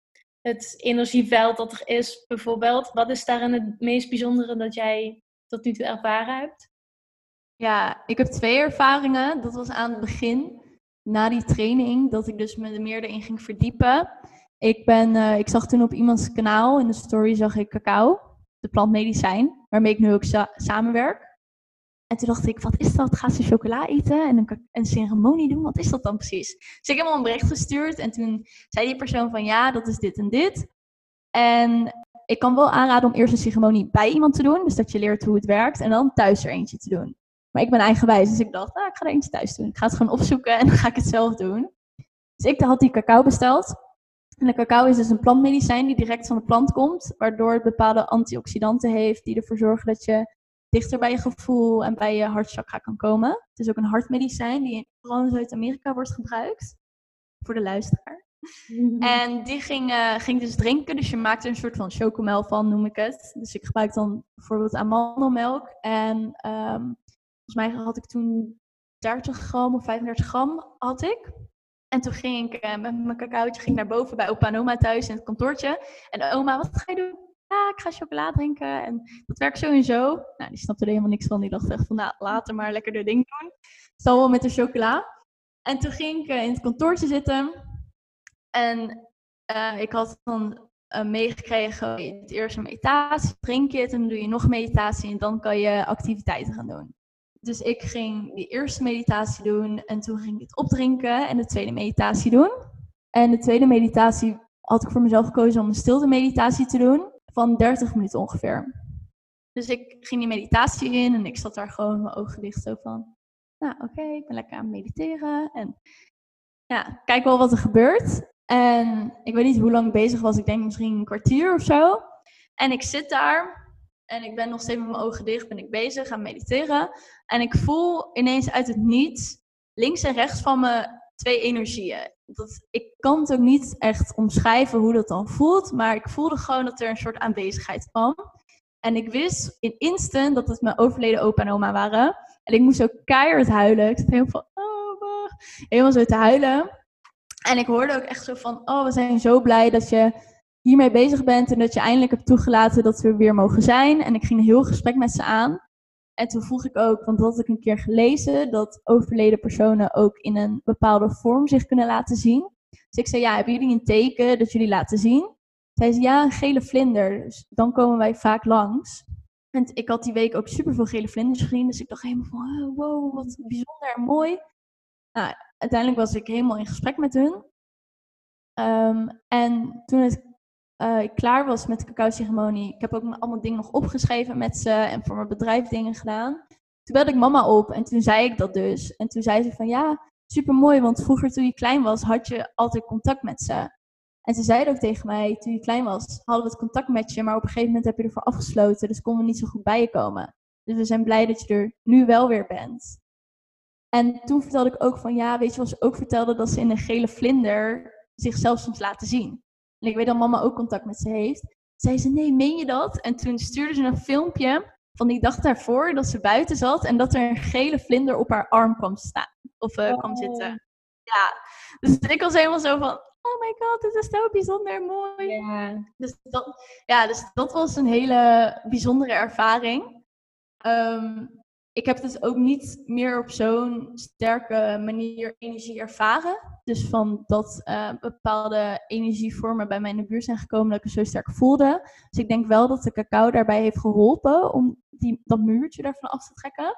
het energieveld dat er is, bijvoorbeeld. Wat is daarin het meest bijzondere dat jij tot nu toe ervaren hebt? Ja, ik heb twee ervaringen. Dat was aan het begin, na die training, dat ik dus me er meer erin ging verdiepen. Ik, ben, uh, ik zag toen op iemands kanaal, in de story zag ik cacao, de plantmedicijn, waarmee ik nu ook sa samenwerk. En toen dacht ik, wat is dat? Gaat ze chocola eten en een, een ceremonie doen? Wat is dat dan precies? Dus ik heb hem een bericht gestuurd en toen zei die persoon van ja, dat is dit en dit. En ik kan wel aanraden om eerst een ceremonie bij iemand te doen, dus dat je leert hoe het werkt, en dan thuis er eentje te doen. Maar ik ben eigenwijs, dus ik dacht, nou, ik ga er eentje thuis doen. Ik ga het gewoon opzoeken en dan ga ik het zelf doen. Dus ik had die cacao besteld. En de cacao is dus een plantmedicijn die direct van de plant komt, waardoor het bepaalde antioxidanten heeft die ervoor zorgen dat je dichter bij je gevoel en bij je hartchakra kan komen. Het is ook een hartmedicijn die vooral in Zuid-Amerika wordt gebruikt. Voor de luisteraar. Mhm. En die ging, uh, ging dus drinken. Dus je maakt er een soort van chocomel van, noem ik het. Dus ik gebruik dan bijvoorbeeld amandelmelk. En um, volgens mij had ik toen 30 gram of 35 gram had ik. En toen ging ik uh, met mijn cacaootje ging naar boven bij opa en oma thuis in het kantoortje. En oma, wat ga je doen? Ja, ik ga chocola drinken en dat werkt zo en zo. Nou, die snapte er helemaal niks van. Die dacht echt van, nou, later maar lekker de ding doen. Stel wel met de chocola. En toen ging ik eh, in het kantoortje zitten. En uh, ik had dan uh, meegekregen, het eerste meditatie, drink je het, en dan doe je nog meditatie en dan kan je activiteiten gaan doen. Dus ik ging die eerste meditatie doen en toen ging ik het opdrinken en de tweede meditatie doen. En de tweede meditatie had ik voor mezelf gekozen om een stilte meditatie te doen van 30 minuten ongeveer. Dus ik ging die meditatie in en ik zat daar gewoon mijn ogen dicht zo van, nou oké, ik ben lekker aan het mediteren en ja, kijk wel wat er gebeurt. En ik weet niet hoe lang ik bezig was, ik denk misschien een kwartier of zo. En ik zit daar en ik ben nog steeds met mijn ogen dicht, ben ik bezig aan mediteren. En ik voel ineens uit het niets, links en rechts van me, twee energieën. Dat, ik kan het ook niet echt omschrijven hoe dat dan voelt, maar ik voelde gewoon dat er een soort aanwezigheid kwam. En ik wist in instant dat het mijn overleden opa en oma waren. En ik moest ook keihard huilen. Ik zat helemaal van, oh, helemaal zo te huilen. En ik hoorde ook echt zo van, oh, we zijn zo blij dat je hiermee bezig bent en dat je eindelijk hebt toegelaten dat we weer mogen zijn. En ik ging een heel gesprek met ze aan. En toen vroeg ik ook, want dat had ik een keer gelezen, dat overleden personen ook in een bepaalde vorm zich kunnen laten zien. Dus ik zei, ja, hebben jullie een teken dat jullie laten zien? Zij zei, ja, een gele vlinder. Dus dan komen wij vaak langs. En ik had die week ook super veel gele vlinders gezien. Dus ik dacht helemaal van, oh, wow, wat bijzonder en mooi. Nou, uiteindelijk was ik helemaal in gesprek met hun. Um, en toen het uh, ik klaar was met de cacao-ceremonie. Ik heb ook allemaal dingen nog opgeschreven met ze en voor mijn bedrijf dingen gedaan. Toen belde ik mama op en toen zei ik dat dus. En toen zei ze van ja, super mooi, want vroeger toen je klein was, had je altijd contact met ze. En ze zeiden ook tegen mij, toen je klein was, hadden we het contact met je, maar op een gegeven moment heb je ervoor afgesloten, dus konden we niet zo goed bij je komen. Dus we zijn blij dat je er nu wel weer bent. En toen vertelde ik ook van ja, weet je wat ze ook vertelde, dat ze in een gele vlinder zichzelf soms laten zien. En ik weet dat mama ook contact met ze heeft. Zei ze, nee, meen je dat? En toen stuurde ze een filmpje van die dag daarvoor dat ze buiten zat en dat er een gele vlinder op haar arm kwam staan. Of uh, kwam zitten. Ja, dus ik was helemaal zo van, oh my god, dit is zo bijzonder mooi. Ja. Dus, dat, ja, dus dat was een hele bijzondere ervaring. Um, ik heb dus ook niet meer op zo'n sterke manier energie ervaren. Dus van dat uh, bepaalde energievormen bij mij in de buurt zijn gekomen, dat ik het zo sterk voelde. Dus ik denk wel dat de cacao daarbij heeft geholpen om die, dat muurtje ervan af te trekken.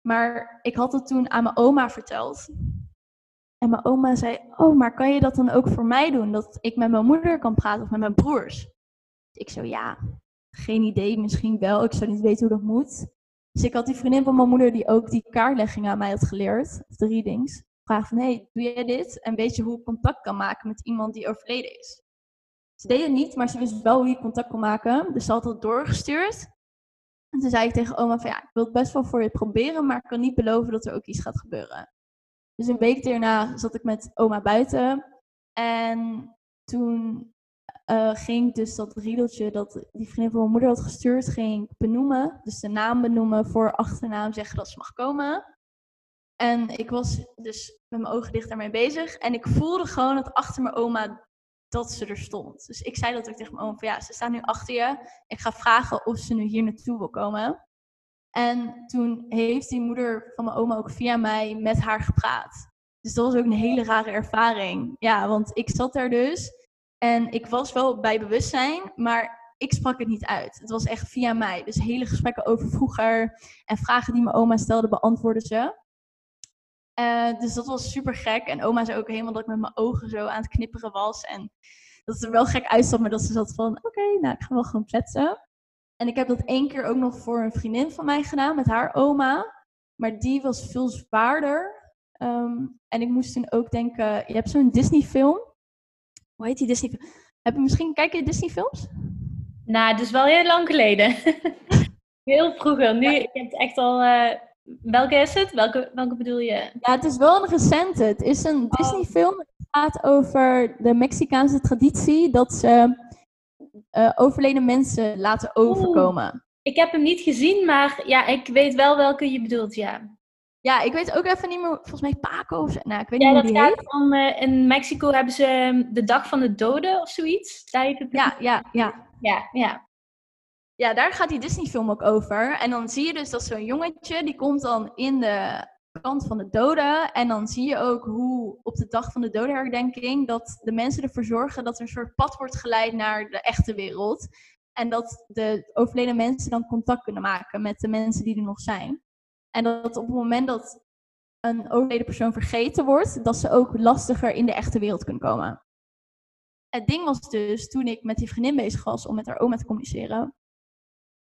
Maar ik had het toen aan mijn oma verteld. En mijn oma zei: Oh, maar kan je dat dan ook voor mij doen? Dat ik met mijn moeder kan praten of met mijn broers? Ik zo: Ja, geen idee, misschien wel. Ik zou niet weten hoe dat moet. Dus ik had die vriendin van mijn moeder die ook die kaartlegging aan mij had geleerd, de readings. Vraag van, hey, doe jij dit? En weet je hoe ik contact kan maken met iemand die overleden is? Ze deed het niet, maar ze wist wel hoe je contact kon maken. Dus ze had het doorgestuurd. En toen zei ik tegen oma van, ja, ik wil het best wel voor je proberen, maar ik kan niet beloven dat er ook iets gaat gebeuren. Dus een week daarna zat ik met oma buiten. En toen uh, ging dus dat riedeltje dat die vriendin van mijn moeder had gestuurd, ging benoemen. Dus de naam benoemen, voor achternaam zeggen dat ze mag komen. En ik was dus met mijn ogen dicht daarmee bezig. En ik voelde gewoon dat achter mijn oma dat ze er stond. Dus ik zei dat ook tegen mijn oma van ja, ze staat nu achter je. Ik ga vragen of ze nu hier naartoe wil komen. En toen heeft die moeder van mijn oma ook via mij met haar gepraat. Dus dat was ook een hele rare ervaring. Ja, want ik zat daar dus en ik was wel bij bewustzijn, maar ik sprak het niet uit. Het was echt via mij. Dus hele gesprekken over vroeger en vragen die mijn oma stelde, beantwoordde ze. Uh, dus dat was super gek. En oma zei ook helemaal dat ik met mijn ogen zo aan het knipperen was. En dat het er wel gek uitzag, maar dat ze zat van: oké, nou, ik ga wel gewoon kletsen. En ik heb dat één keer ook nog voor een vriendin van mij gedaan met haar oma. Maar die was veel zwaarder. Um, en ik moest toen ook denken: je hebt zo'n Disney-film hoe heet die Disney? Heb je misschien, kijk je Disney films? Nou, het is wel heel lang geleden. heel vroeger. Nu, ik heb het echt al... Uh, welke is het? Welke, welke bedoel je? Ja, het is wel een recente. Het is een oh. Disney film. Het gaat over de Mexicaanse traditie dat ze uh, overleden mensen laten overkomen. Ik heb hem niet gezien, maar ja, ik weet wel welke je bedoelt, ja. Ja, ik weet ook even niet meer, volgens mij Paco of zo. Nou, ik weet ja, niet die gaat. Om, uh, in Mexico hebben ze ehm, de Dag van de Doden of zoiets. Ja, ja, ja. Ja, ja. Ja, daar gaat die Disney-film ook over. En dan zie je dus dat zo'n jongetje, die komt dan in de kant van de doden. En dan zie je ook hoe op de Dag van de Dodenherdenking... dat de mensen ervoor zorgen dat er een soort pad wordt geleid naar de echte wereld. En dat de overleden mensen dan contact kunnen maken met de mensen die er nog zijn. En dat op het moment dat een overleden persoon vergeten wordt, dat ze ook lastiger in de echte wereld kunnen komen. Het ding was dus, toen ik met die vriendin bezig was om met haar oma te communiceren,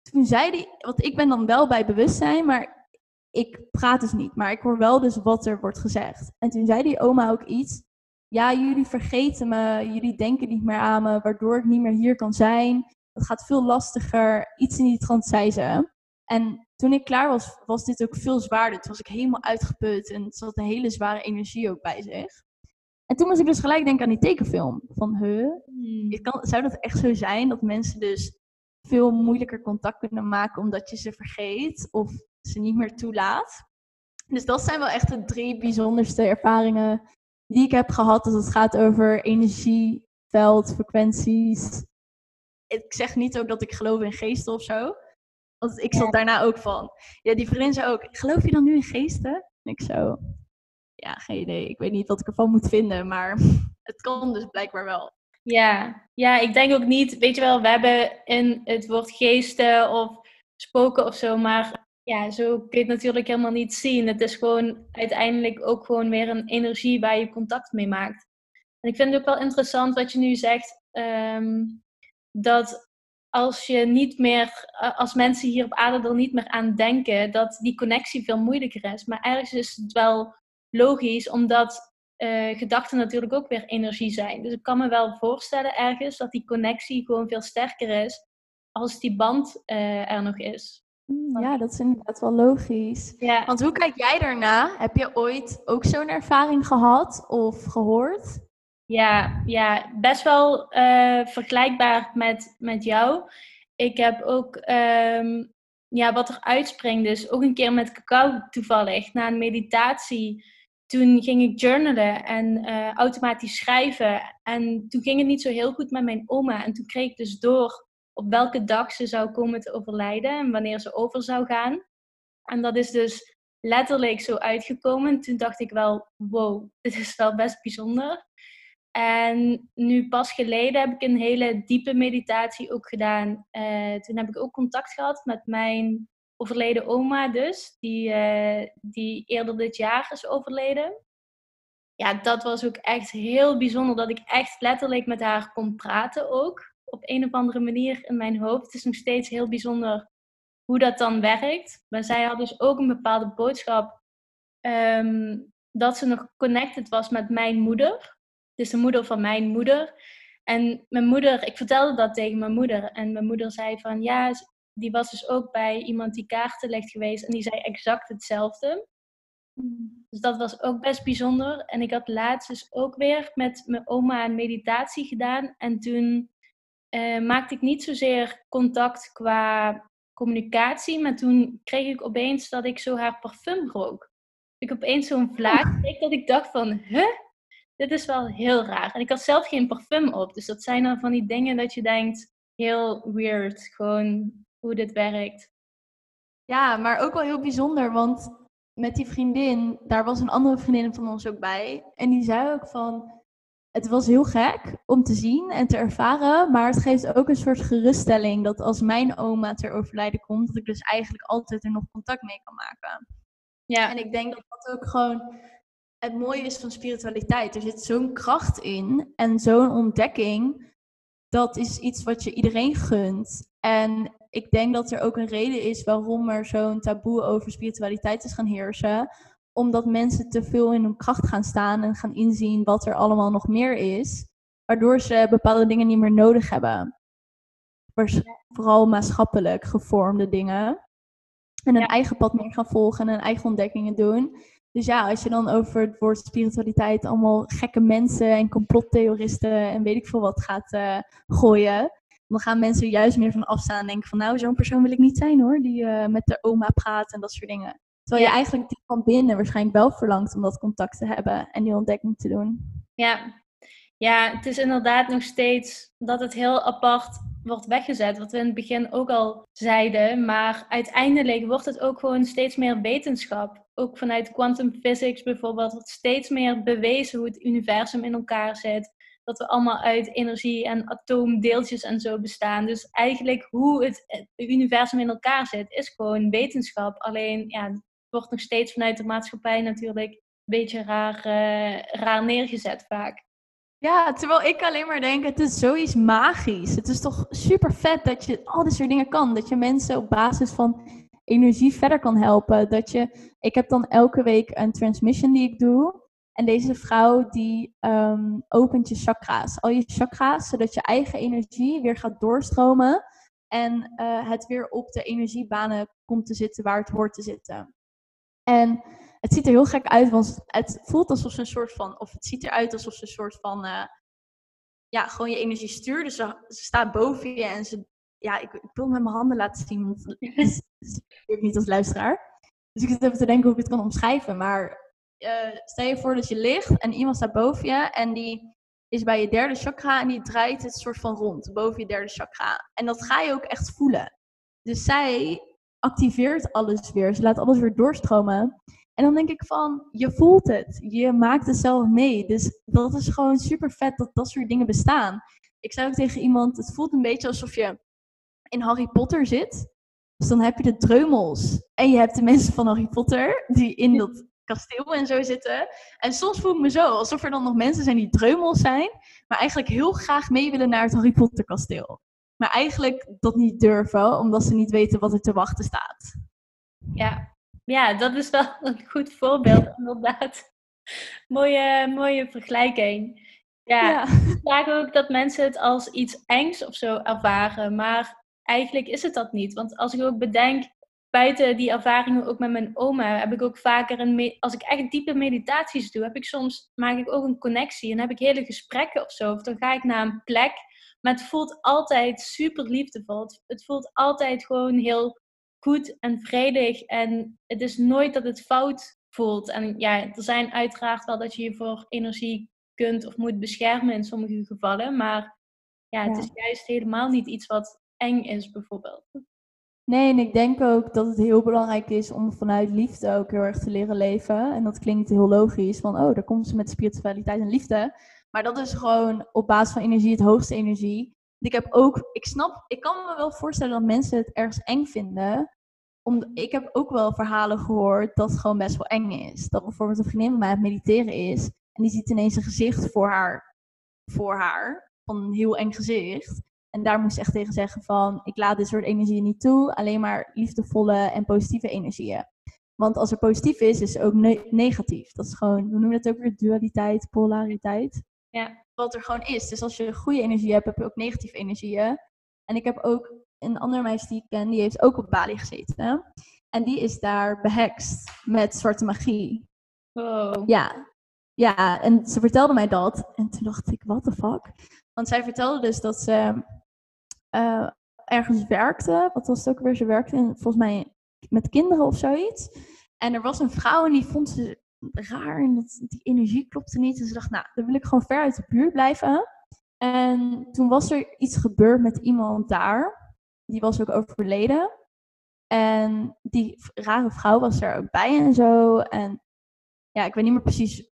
toen zei die, want ik ben dan wel bij bewustzijn, maar ik praat dus niet, maar ik hoor wel dus wat er wordt gezegd. En toen zei die oma ook iets, ja, jullie vergeten me, jullie denken niet meer aan me, waardoor ik niet meer hier kan zijn. Het gaat veel lastiger, iets in die trant zei ze. En toen ik klaar was, was dit ook veel zwaarder. Toen was ik helemaal uitgeput en zat een hele zware energie ook bij zich. En toen moest ik dus gelijk denken aan die tekenfilm. Van, huh, hmm. kan, zou dat echt zo zijn dat mensen dus veel moeilijker contact kunnen maken omdat je ze vergeet of ze niet meer toelaat? Dus dat zijn wel echt de drie bijzonderste ervaringen die ik heb gehad als het gaat over energieveld, frequenties. Ik zeg niet ook dat ik geloof in geesten of zo. Want ik zat daarna ook van. Ja, die vriendin zei ook, geloof je dan nu in geesten? En ik zo, ja, geen idee. Ik weet niet wat ik ervan moet vinden, maar het kan dus blijkbaar wel. Ja, ja, ik denk ook niet, weet je wel, we hebben in het woord geesten of spoken of zo, maar ja, zo kun je het natuurlijk helemaal niet zien. Het is gewoon uiteindelijk ook gewoon weer een energie waar je contact mee maakt. En ik vind het ook wel interessant wat je nu zegt, ehm, dat als je niet meer, als mensen hier op aarde er niet meer aan denken, dat die connectie veel moeilijker is. Maar ergens is het wel logisch, omdat uh, gedachten natuurlijk ook weer energie zijn. Dus ik kan me wel voorstellen ergens dat die connectie gewoon veel sterker is als die band uh, er nog is. Hmm, ja, dat is inderdaad wel logisch. Ja. Want hoe kijk jij daarna? Heb je ooit ook zo'n ervaring gehad of gehoord? Ja, ja best wel uh, vergelijkbaar met, met jou. Ik heb ook um, ja, wat er uitspringt, dus ook een keer met cacao toevallig, na een meditatie. Toen ging ik journalen en uh, automatisch schrijven. En toen ging het niet zo heel goed met mijn oma. En toen kreeg ik dus door op welke dag ze zou komen te overlijden en wanneer ze over zou gaan. En dat is dus letterlijk zo uitgekomen. Toen dacht ik wel, wow, dit is wel best bijzonder. En nu pas geleden heb ik een hele diepe meditatie ook gedaan. Uh, toen heb ik ook contact gehad met mijn overleden oma dus, die, uh, die eerder dit jaar is overleden. Ja, dat was ook echt heel bijzonder dat ik echt letterlijk met haar kon praten ook. Op een of andere manier in mijn hoofd. Het is nog steeds heel bijzonder hoe dat dan werkt. Maar zij had dus ook een bepaalde boodschap um, dat ze nog connected was met mijn moeder. Is de moeder van mijn moeder. En mijn moeder, ik vertelde dat tegen mijn moeder. En mijn moeder zei van ja, die was dus ook bij iemand die kaarten legt geweest. En die zei exact hetzelfde. Dus dat was ook best bijzonder. En ik had laatst dus ook weer met mijn oma een meditatie gedaan. En toen uh, maakte ik niet zozeer contact qua communicatie. Maar toen kreeg ik opeens dat ik zo haar parfum rook. Ik opeens zo'n vlaag kreeg dat ik dacht van, huh? Dit is wel heel raar. En ik had zelf geen parfum op. Dus dat zijn dan van die dingen dat je denkt, heel weird. Gewoon hoe dit werkt. Ja, maar ook wel heel bijzonder. Want met die vriendin, daar was een andere vriendin van ons ook bij. En die zei ook van, het was heel gek om te zien en te ervaren, maar het geeft ook een soort geruststelling dat als mijn oma ter overlijden komt, dat ik dus eigenlijk altijd er nog contact mee kan maken. Ja. En ik denk dat dat ook gewoon het mooie is van spiritualiteit. Er zit zo'n kracht in en zo'n ontdekking. Dat is iets wat je iedereen gunt. En ik denk dat er ook een reden is waarom er zo'n taboe over spiritualiteit is gaan heersen omdat mensen te veel in hun kracht gaan staan en gaan inzien wat er allemaal nog meer is, waardoor ze bepaalde dingen niet meer nodig hebben. Vooral maatschappelijk gevormde dingen. En een eigen pad meer gaan volgen en hun eigen ontdekkingen doen. Dus ja, als je dan over het woord spiritualiteit allemaal gekke mensen en complottheoristen en weet ik veel wat gaat uh, gooien, dan gaan mensen juist meer van afstaan en denken van nou, zo'n persoon wil ik niet zijn hoor, die uh, met de oma praat en dat soort dingen. Terwijl je eigenlijk die van binnen waarschijnlijk wel verlangt om dat contact te hebben en die ontdekking te doen. Ja. ja, het is inderdaad nog steeds dat het heel apart wordt weggezet. Wat we in het begin ook al zeiden. Maar uiteindelijk wordt het ook gewoon steeds meer wetenschap. Ook vanuit quantum physics bijvoorbeeld wordt steeds meer bewezen hoe het universum in elkaar zit. Dat we allemaal uit energie en atoomdeeltjes en zo bestaan. Dus eigenlijk hoe het, universum in elkaar zit, is gewoon wetenschap. Alleen ja, wordt nog steeds vanuit de maatschappij natuurlijk een beetje raar, uh, raar neergezet vaak. Ja, terwijl ik alleen maar denk, het is zoiets magisch. Het is toch super vet dat je al dit soort dingen kan. Dat je mensen op basis van energie verder kan helpen. Dat je, ik heb dan elke week een transmission die ik doe. En deze vrouw die um, opent je chakra's. Al je chakra's, zodat je eigen energie weer gaat doorstromen. En uh, het weer op de energiebanen komt te zitten waar het hoort te zitten. En het ziet er heel gek uit, want het voelt alsof ze een soort van, of het ziet eruit alsof ze een soort van, uh, ja, gewoon je energie stuurt. Dus ze, staat boven je en ze, ja, ik, ik wil met mijn handen laten zien, want het ik niet als luisteraar. Dus ik zit even te denken hoe ik het kan omschrijven. Maar uh, stel je voor dat je ligt en iemand staat boven je en die is bij je derde chakra en die draait het soort van rond, boven je derde chakra. En dat ga je ook echt voelen. Dus zij activeert alles weer. Ze laat alles weer doorstromen. En dan denk ik van, je voelt het. Je maakt het zelf mee. Dus dat is gewoon super vet dat dat soort dingen bestaan. Ik zei ook tegen iemand, het voelt een beetje alsof je in Harry Potter zit. Dus dan heb je de dreumels. En je hebt de mensen van Harry Potter die in dat kasteel en zo zitten. En soms voel ik me zo, alsof er dan nog mensen zijn die dreumels zijn. Maar eigenlijk heel graag mee willen naar het Harry Potter kasteel maar eigenlijk dat niet durven, omdat ze niet weten wat er te wachten staat. Ja, ja dat is wel een goed voorbeeld, inderdaad. mooie, mooie vergelijking. Ja, ja. vraag ook dat mensen het als iets engs of zo ervaren, maar eigenlijk is het dat niet. Want als ik ook bedenk, buiten die ervaringen ook met mijn oma, heb ik ook vaker een, als ik echt diepe meditaties doe, heb ik soms, maak ik ook een connectie en heb ik hele gesprekken of zo. Of dan ga ik naar een plek maar het voelt altijd super liefdevol. Het voelt altijd gewoon heel goed en vredig. En het is nooit dat het fout voelt. En ja, er zijn uiteraard wel dat je je voor energie kunt of moet beschermen in sommige gevallen. Maar ja, het is juist helemaal niet iets wat eng is, bijvoorbeeld. Nee, en ik denk ook dat het heel belangrijk is om vanuit liefde ook heel erg te leren leven. En dat klinkt heel logisch, van oh, daar komt ze met spiritualiteit en liefde. Maar dat is gewoon op basis van energie het hoogste energie. Ik heb ook, ik snap, ik kan me wel voorstellen dat mensen het ergens eng vinden. Om, ik heb ook wel verhalen gehoord dat het gewoon best wel eng is. Dat bijvoorbeeld een vriendin van mij aan het mediteren is. En die ziet ineens een gezicht voor haar, voor haar. Van een heel eng gezicht. En daar moest ik echt tegen zeggen van, ik laat dit soort energieën niet toe. Alleen maar liefdevolle en positieve energieën. Want als er positief is, is er ook negatief. Dat is gewoon, we noemen het ook weer dualiteit, polariteit. Ja. Wat er gewoon is. Dus als je goede energie hebt, heb je ook negatieve energieën. En ik heb ook een andere meisje die ik ken, die heeft ook op Bali gezeten. En die is daar behekst met zwarte magie. Wow. Ja. Ja, en ze vertelde mij dat. En toen dacht ik, what the fuck? Want zij vertelde dus dat ze uh, ergens werkte. Wat was het ook weer? Ze werkte in, volgens mij met kinderen of zoiets. En er was een vrouw en die vond ze raar en dat, die energie klopte niet. En ze dacht, nou, dan wil ik gewoon ver uit de buurt blijven. En toen was er iets gebeurd met iemand daar. Die was ook overleden. En die rare vrouw was er ook bij en zo. En ja, ik weet niet meer precies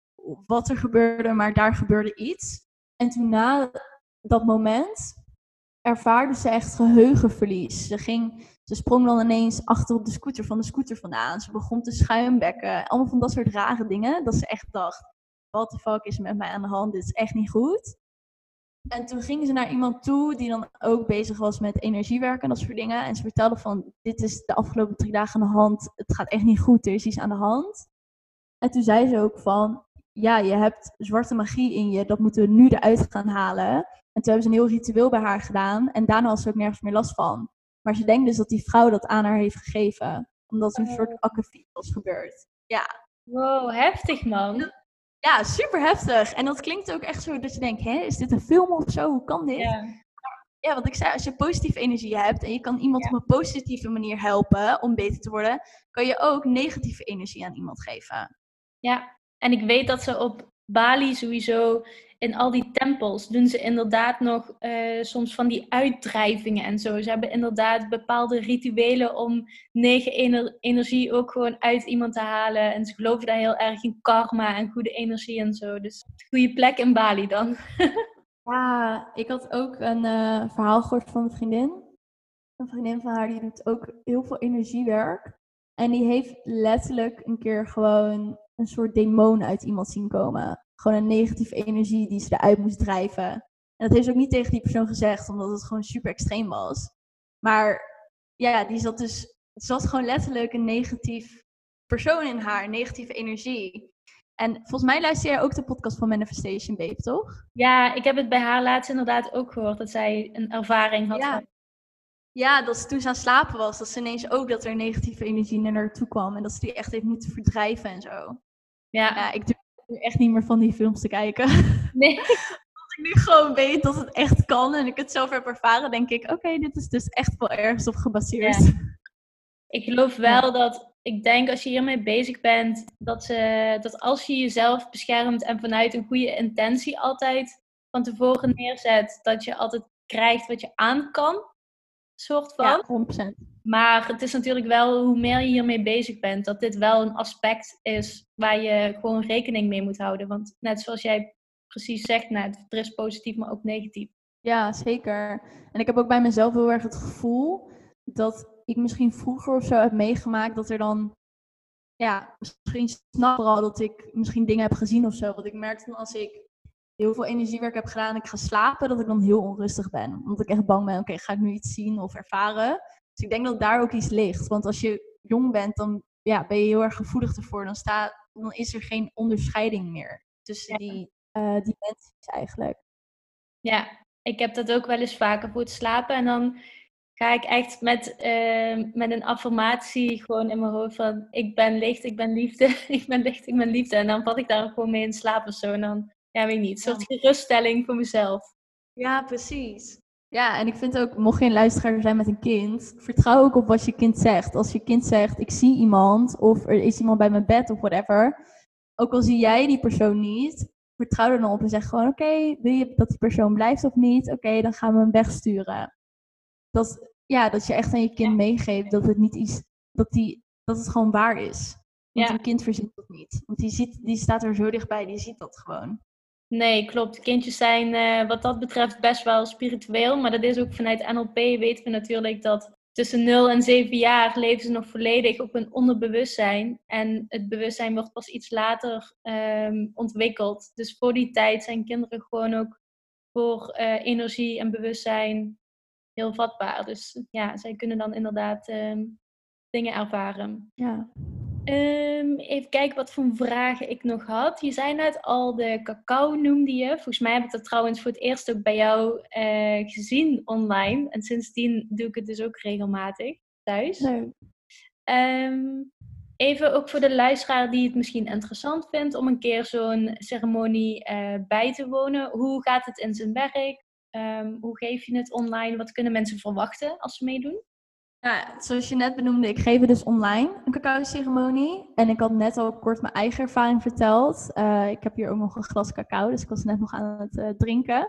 wat er gebeurde, maar daar gebeurde iets. En toen na dat moment ervaarde ze echt geheugenverlies. Ze, ging, ze sprong dan ineens achter op de scooter van de scooter vandaan. Ze begon te schuimbekken. Allemaal van dat soort rare dingen. Dat ze echt dacht, wat de fuck is met mij aan de hand? Dit is echt niet goed. En toen ging ze naar iemand toe die dan ook bezig was met energiewerken en dat soort dingen. En ze vertelde van, dit is de afgelopen drie dagen aan de hand. Het gaat echt niet goed, er is iets aan de hand. En toen zei ze ook van, ja, je hebt zwarte magie in je, dat moeten we nu eruit gaan halen. En toen hebben ze een heel ritueel bij haar gedaan en daarna was ze ook nergens meer last van. Maar ze denkt dus dat die vrouw dat aan haar heeft gegeven, omdat een soort oh. akkefiet was gebeurd. Ja. Wow, heftig man. Ja, super heftig. En dat klinkt ook echt zo dat je denkt, hè, is dit een film of zo? Hoe kan dit? Ja. Ja, want ik zei, als je positieve energie hebt en je kan iemand op een positieve manier helpen om beter te worden, kan je ook negatieve energie aan iemand geven. Ja, en ik weet dat ze op Bali sowieso in al die tempels doen ze inderdaad nog uh, soms van die uitdrijvingen en zo. Ze hebben inderdaad bepaalde rituelen om negen ener energie ook gewoon uit iemand te halen. En ze geloven daar heel erg in karma en goede energie en zo. Dus goede plek in Bali dan. ja, ik had ook een uh, verhaal gehoord van een vriendin. Een vriendin van haar die doet ook heel veel energiewerk. En die heeft letterlijk een keer gewoon een soort demon uit iemand zien komen. Gewoon een negatieve energie die ze eruit moest drijven. En dat heeft ze ook niet tegen die persoon gezegd, omdat het gewoon super extreem was. Maar ja, die zat dus, zat gewoon letterlijk een negatief persoon in haar, negatieve energie. En volgens mij luister jij ook de podcast van Manifestation Babe, toch? Ja, ik heb het bij haar laatst inderdaad ook gehoord, dat zij een ervaring had. Ja, ja dat ze toen ze aan het slapen was, dat ze ineens ook dat er negatieve energie naar haar toe kwam. En dat ze die echt heeft moeten verdrijven en zo. Ja. ja ik durf nu echt niet meer van die films te kijken. Nee. Als ik nu gewoon weet dat het echt kan en ik het zelf heb ervaren, denk ik, oké, dit is dus echt wel ergens op gebaseerd. Ik geloof wel dat, ik denk als je hiermee bezig bent, dat, ze, dat als je jezelf beschermt en vanuit een goede intentie altijd van tevoren neerzet, dat je altijd krijgt wat je aan kan soort van. Ja, 100%. Maar het is natuurlijk wel hoe meer je hiermee bezig bent, dat dit wel een aspect is waar je gewoon rekening mee moet houden. Want net zoals jij precies zegt net, er is positief, maar ook negatief. Ja, zeker. En ik heb ook bij mezelf heel erg het gevoel dat ik misschien vroeger of zo heb meegemaakt dat er dan, ja, misschien snap al dat ik misschien dingen heb gezien of zo. Want ik merk dan als ik heel veel energiewerk heb gedaan en ik ga slapen, dat ik dan heel onrustig ben. Omdat ik echt bang ben, oké, ga ik nu iets zien of ervaren? Dus ik denk dat daar ook iets ligt. Want als je jong bent, dan ja, ben je heel erg gevoelig ervoor. Dan, staat, dan is er geen onderscheiding meer tussen die uh, dimensies eigenlijk. Ja, ik heb dat ook wel eens vaker voor het slapen. En dan ga ik echt met, uh, met een affirmatie gewoon in mijn hoofd van... Ik ben licht, ik ben liefde, ik ben licht, ik ben liefde. En dan vat ik daar gewoon mee in slaap of zo. En dan ja, weet niet, een soort geruststelling voor mezelf. Ja, precies. Ja, en ik vind ook, mocht je een luisteraar zijn met een kind, vertrouw ook op wat je kind zegt. Als je kind zegt, ik zie iemand, of er is iemand bij mijn bed, of whatever. Ook al zie jij die persoon niet, vertrouw er dan op en zeg gewoon, oké, wil je dat die persoon blijft of niet? Oké, dan gaan we hem wegsturen. Dat, ja, dat je echt aan je kind meegeeft dat het niet iets, dat, die, dat het gewoon waar is. Want Ja. een kind verzint dat niet. Want die, ziet, die staat er zo dichtbij, die ziet dat gewoon. Nee, klopt. Kindjes zijn eh, wat dat betreft best wel spiritueel. Maar dat is ook vanuit NLP weten we natuurlijk dat tussen 0 en 7 jaar leven ze nog volledig op hun onderbewustzijn. En het bewustzijn wordt pas iets later ehm, ontwikkeld. Dus voor die tijd zijn kinderen gewoon ook voor eh, energie en bewustzijn heel vatbaar. Dus ja, zij kunnen dan inderdaad ehm, dingen ervaren. Ja. Ehm, even kijken wat voor vragen ik nog had. Je zei net al de cacao noemde je. Volgens mij heb ik dat trouwens voor het eerst ook bij jou eh, gezien online. En sindsdien doe ik het dus ook regelmatig thuis. Ehm, even ook voor de luisteraar die het misschien interessant vindt om een keer zo'n ceremonie eh, bij te wonen. Hoe gaat het in zijn werk? Ehm, hoe geef je het online? Wat kunnen mensen verwachten als ze meedoen? Ja, zoals je net benoemde, ik geef dus online een cacao-ceremonie. En ik had net al kort mijn eigen ervaring verteld. Eh, ik heb hier ook nog een glas cacao, dus ik was net nog aan het eh, drinken.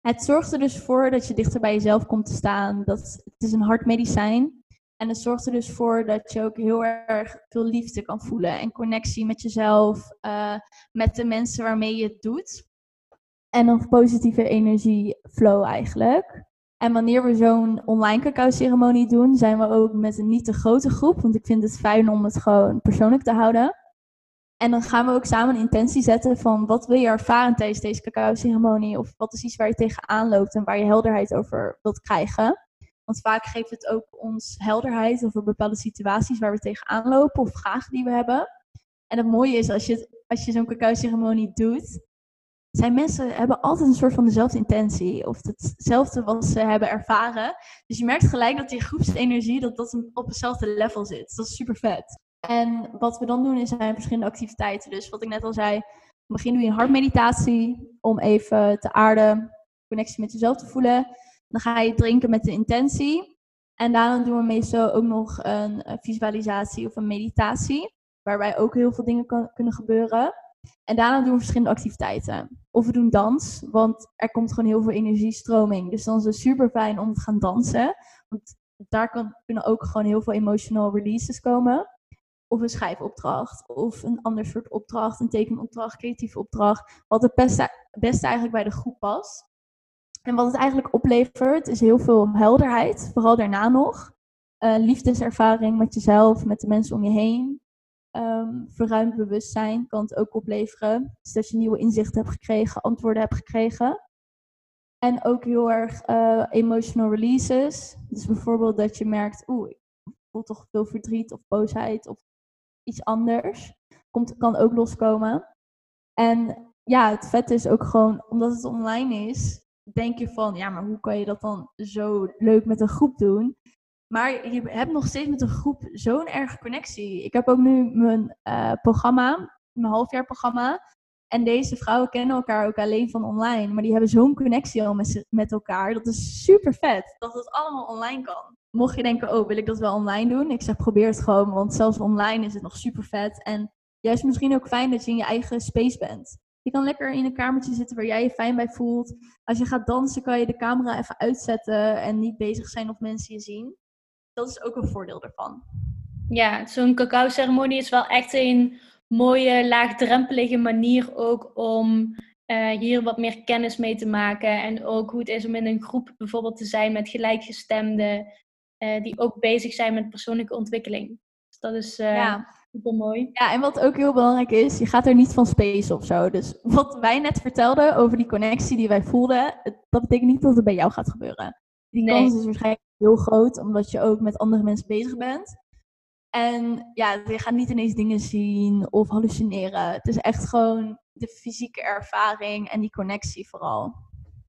Het zorgt er dus voor dat je dichter bij jezelf komt te staan. Dat, het is een hard medicijn. En het zorgt er dus voor dat je ook heel erg veel liefde kan voelen. En connectie met jezelf, eh, met de mensen waarmee je het doet. En een positieve energieflow eigenlijk. En wanneer we zo'n online cacao-ceremonie doen, zijn we ook met een niet te grote groep. Want ik vind het fijn om het gewoon persoonlijk te houden. En dan gaan we ook samen een intentie zetten van wat wil je ervaren tijdens deze cacao-ceremonie? Of wat is iets waar je tegenaan loopt en waar je helderheid over wilt krijgen? Want vaak geeft het ook ons helderheid over bepaalde situaties waar we tegenaan lopen of vragen die we hebben. En het mooie is als je, als je zo'n cacao-ceremonie doet, zijn mensen hebben altijd een soort van dezelfde intentie of hetzelfde wat ze hebben ervaren. Dus je merkt gelijk dat die groepsenergie dat dat op hetzelfde level zit. Dat is super vet. En wat we dan doen is zijn verschillende activiteiten. Dus wat ik net al zei, in het begin doe je een hartmeditatie om even te aarden, connectie met jezelf te voelen. Dan ga je drinken met de intentie. En daarna doen we meestal ook nog een visualisatie of een meditatie, waarbij ook heel veel dingen kunnen gebeuren. En daarna doen we verschillende activiteiten. Of we doen dans, want er komt gewoon heel veel energiestroming. Dus dan is het super fijn om te gaan dansen. Want daar kan, kunnen ook gewoon heel veel emotional releases komen. Of een schrijfopdracht, of een ander soort opdracht, een tekenopdracht, creatieve opdracht. Wat het beste, eigenlijk bij de groep past. En wat het eigenlijk oplevert, is heel veel helderheid, vooral daarna nog. Eh, liefdeservaring met jezelf, met de mensen om je heen. Ehm, verruimd bewustzijn kan het ook opleveren. Dus dat je nieuwe inzichten hebt gekregen, antwoorden hebt gekregen. En ook heel erg eh, emotional releases. Dus bijvoorbeeld dat je merkt, oeh, ik voel toch veel verdriet of boosheid of iets anders. Komt, kan ook loskomen. En ja, het vet is ook gewoon, omdat het online is, denk je van, ja, maar hoe kan je dat dan zo leuk met een groep doen? Maar je hebt nog steeds met een groep zo'n erge connectie. Ik heb ook nu mijn eh, programma, mijn halfjaarprogramma. En deze vrouwen kennen elkaar ook alleen van online. Maar die hebben zo'n connectie al met, met elkaar. Dat is super vet. Dat het allemaal online kan. Mocht je denken, oh, wil ik dat wel online doen? Ik zeg, probeer het gewoon. Want zelfs online is het nog super vet. En juist misschien ook fijn dat je in je eigen space bent. Je kan lekker in een kamertje zitten waar jij je fijn bij voelt. Als je gaat dansen, kan je de camera even uitzetten. En niet bezig zijn of mensen je zien dat is ook een voordeel ervan. Ja, zo'n cacao-ceremonie is wel echt een mooie, laagdrempelige manier ook om eh, hier wat meer kennis mee te maken. En ook hoe het is om in een groep bijvoorbeeld te zijn met gelijkgestemden eh, die ook bezig zijn met persoonlijke ontwikkeling. Dus dat is eh Ja. super mooi. ja, en wat ook heel belangrijk is, je gaat er niet van space of zo. Dus wat wij net vertelden over die connectie die wij voelden, dat betekent niet dat het bij jou gaat gebeuren. Die Nee. kans is waarschijnlijk heel groot, omdat je ook met andere mensen bezig bent. En ja, je gaat niet ineens dingen zien of hallucineren. Het is echt gewoon de fysieke ervaring en die connectie vooral.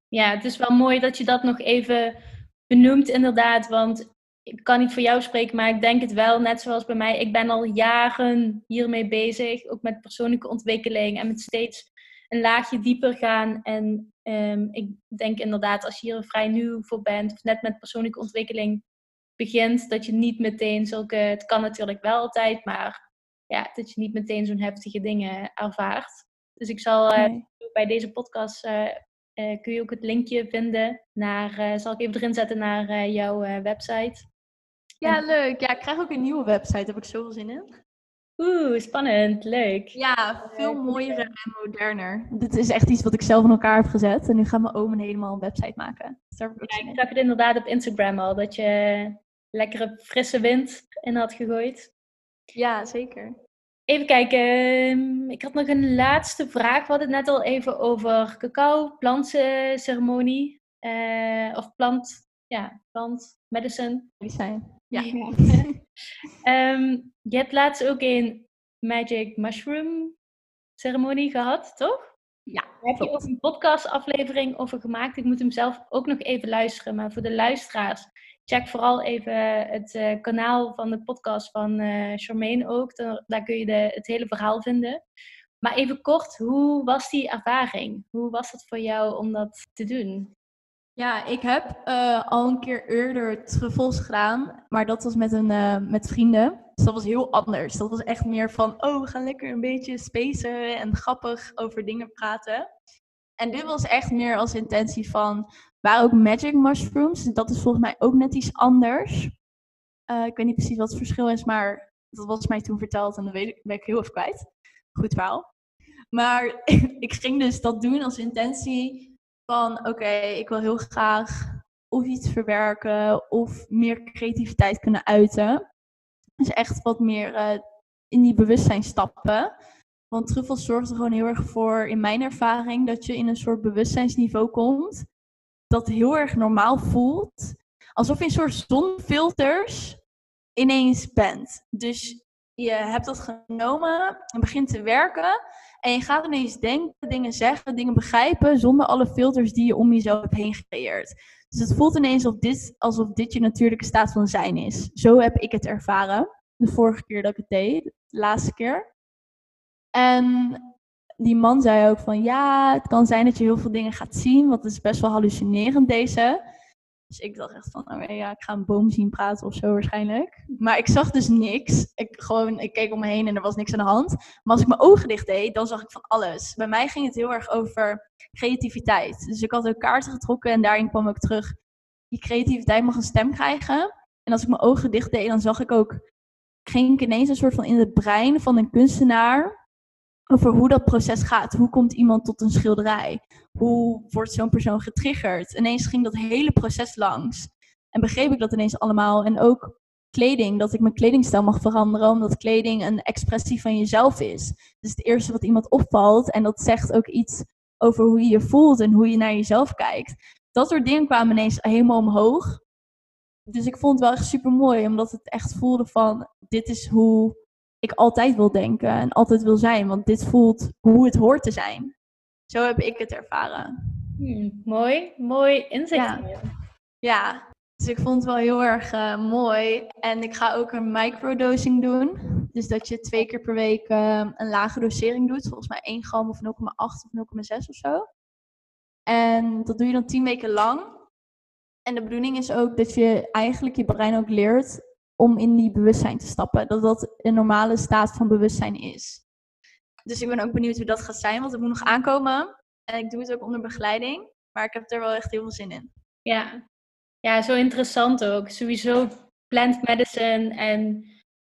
Ja, het is wel mooi dat je dat nog even benoemt, inderdaad. Want ik kan niet voor jou spreken, maar ik denk het wel, net zoals bij mij. Ik ben al jaren hiermee bezig, ook met persoonlijke ontwikkeling en met steeds een laagje dieper gaan. En ehm, ik denk inderdaad, als je hier vrij nieuw voor bent, of net met persoonlijke ontwikkeling begint, dat je niet meteen zulke. Het kan natuurlijk wel altijd, maar ja, dat je niet meteen zo'n heftige dingen ervaart. Dus ik zal eh, Nee. bij deze podcast eh, eh, kun je ook het linkje vinden naar, zal ik even erin zetten naar jouw website. Ja, leuk. Ja, ik krijg ook een nieuwe website, daar heb ik zoveel zin in. Oeh, spannend, leuk. Ja, veel mooier en moderner. Dit is echt iets wat ik zelf in elkaar heb gezet. En nu gaat mijn oom helemaal een website maken. Dus ik, ja, ik zag het inderdaad op Instagram al, dat je lekkere frisse wind in had gegooid. Ja, zeker. Even kijken, ehm, ik had nog een laatste vraag. We hadden het net al even over cacao, plantceremonie. Uh, of plant, ja, plant, medicine. Medicijn, ja. um, je hebt laatst ook een Magic Mushroom ceremonie gehad, toch? Ja, Daar heb je ook een podcastaflevering over gemaakt. Ik moet hem zelf ook nog even luisteren. Maar voor de luisteraars, check vooral even het uh, kanaal van de podcast van uh, Charmaine ook. Daar, kun je de, het hele verhaal vinden. Maar even kort, hoe was die ervaring? Hoe was het voor jou om dat te doen? Ja, ik heb uh, al een keer eerder truffels gedaan, maar dat was met, een, met vrienden. Dus dat was heel anders. Dat was echt meer van, oh, we gaan lekker een beetje spacen en grappig over dingen praten. En dit was echt meer als intentie van, waren ook magic mushrooms. Dat is volgens mij ook net iets anders. Uh, ik weet niet precies wat het verschil is, maar dat was mij toen verteld en dat weet ik, ben ik heel even kwijt. Goed verhaal. Maar ik ging dus dat doen als intentie van oké, ik wil heel graag of iets verwerken of meer creativiteit kunnen uiten. Dus echt wat meer uh, in die bewustzijn stappen. Want truffels zorgt er gewoon heel erg voor, in mijn ervaring, dat je in een soort bewustzijnsniveau komt dat heel erg normaal voelt. Alsof je een soort zonfilters ineens bent. Dus je hebt dat genomen en begint te werken. En je gaat ineens denken, dingen zeggen, dingen begrijpen zonder alle filters die je om jezelf hebt heen gecreëerd. Dus het voelt ineens alsof dit, alsof dit je natuurlijke staat van zijn is. Zo heb ik het ervaren. De vorige keer dat ik het deed, de laatste keer. En die man zei ook van ja, het kan zijn dat je heel veel dingen gaat zien, want het is best wel hallucinerend deze. Dus ik dacht echt van, oh ja, ik ga een boom zien praten of zo waarschijnlijk. Maar ik zag dus niks. Ik, gewoon, ik keek om me heen en er was niks aan de hand. Maar als ik mijn ogen dicht deed, dan zag ik van alles. Bij mij ging het heel erg over creativiteit. Dus ik had ook kaarten getrokken en daarin kwam ik terug. Die creativiteit mag een stem krijgen. En als ik mijn ogen dicht deed, dan zag ik ook, ging ik ineens een soort van in het brein van een kunstenaar over hoe dat proces gaat. Hoe komt iemand tot een schilderij? Hoe wordt zo'n persoon getriggerd? Ineens ging dat hele proces langs. En begreep ik dat ineens allemaal. En ook kleding, dat ik mijn kledingstijl mag veranderen, omdat kleding een expressie van jezelf is. Dus het eerste wat iemand opvalt, en dat zegt ook iets over hoe je je voelt en hoe je naar jezelf kijkt. Dat soort dingen kwamen ineens helemaal omhoog. Dus ik vond het wel echt super mooi, omdat het echt voelde van: dit is hoe ik altijd wil denken en altijd wil zijn. Want dit voelt hoe het hoort te zijn. Zo heb ik het ervaren. Hmm, mooi, mooi inzicht. Ja. ja. dus ik vond het wel heel erg uh, mooi. En ik ga ook een microdosing doen. Dus dat je twee keer per week uh, een lage dosering doet. Volgens mij 1 gram of 0,8 of 0,6 of zo. En dat doe je dan 10 weken lang. En de bedoeling is ook dat je eigenlijk je brein ook leert om in die bewustzijn te stappen. Dat dat een normale staat van bewustzijn is. Dus ik ben ook benieuwd hoe dat gaat zijn, want het moet nog aankomen. En ik doe het ook onder begeleiding. Maar ik heb er wel echt heel veel zin in. Ja, ja zo interessant ook. Sowieso plant medicine en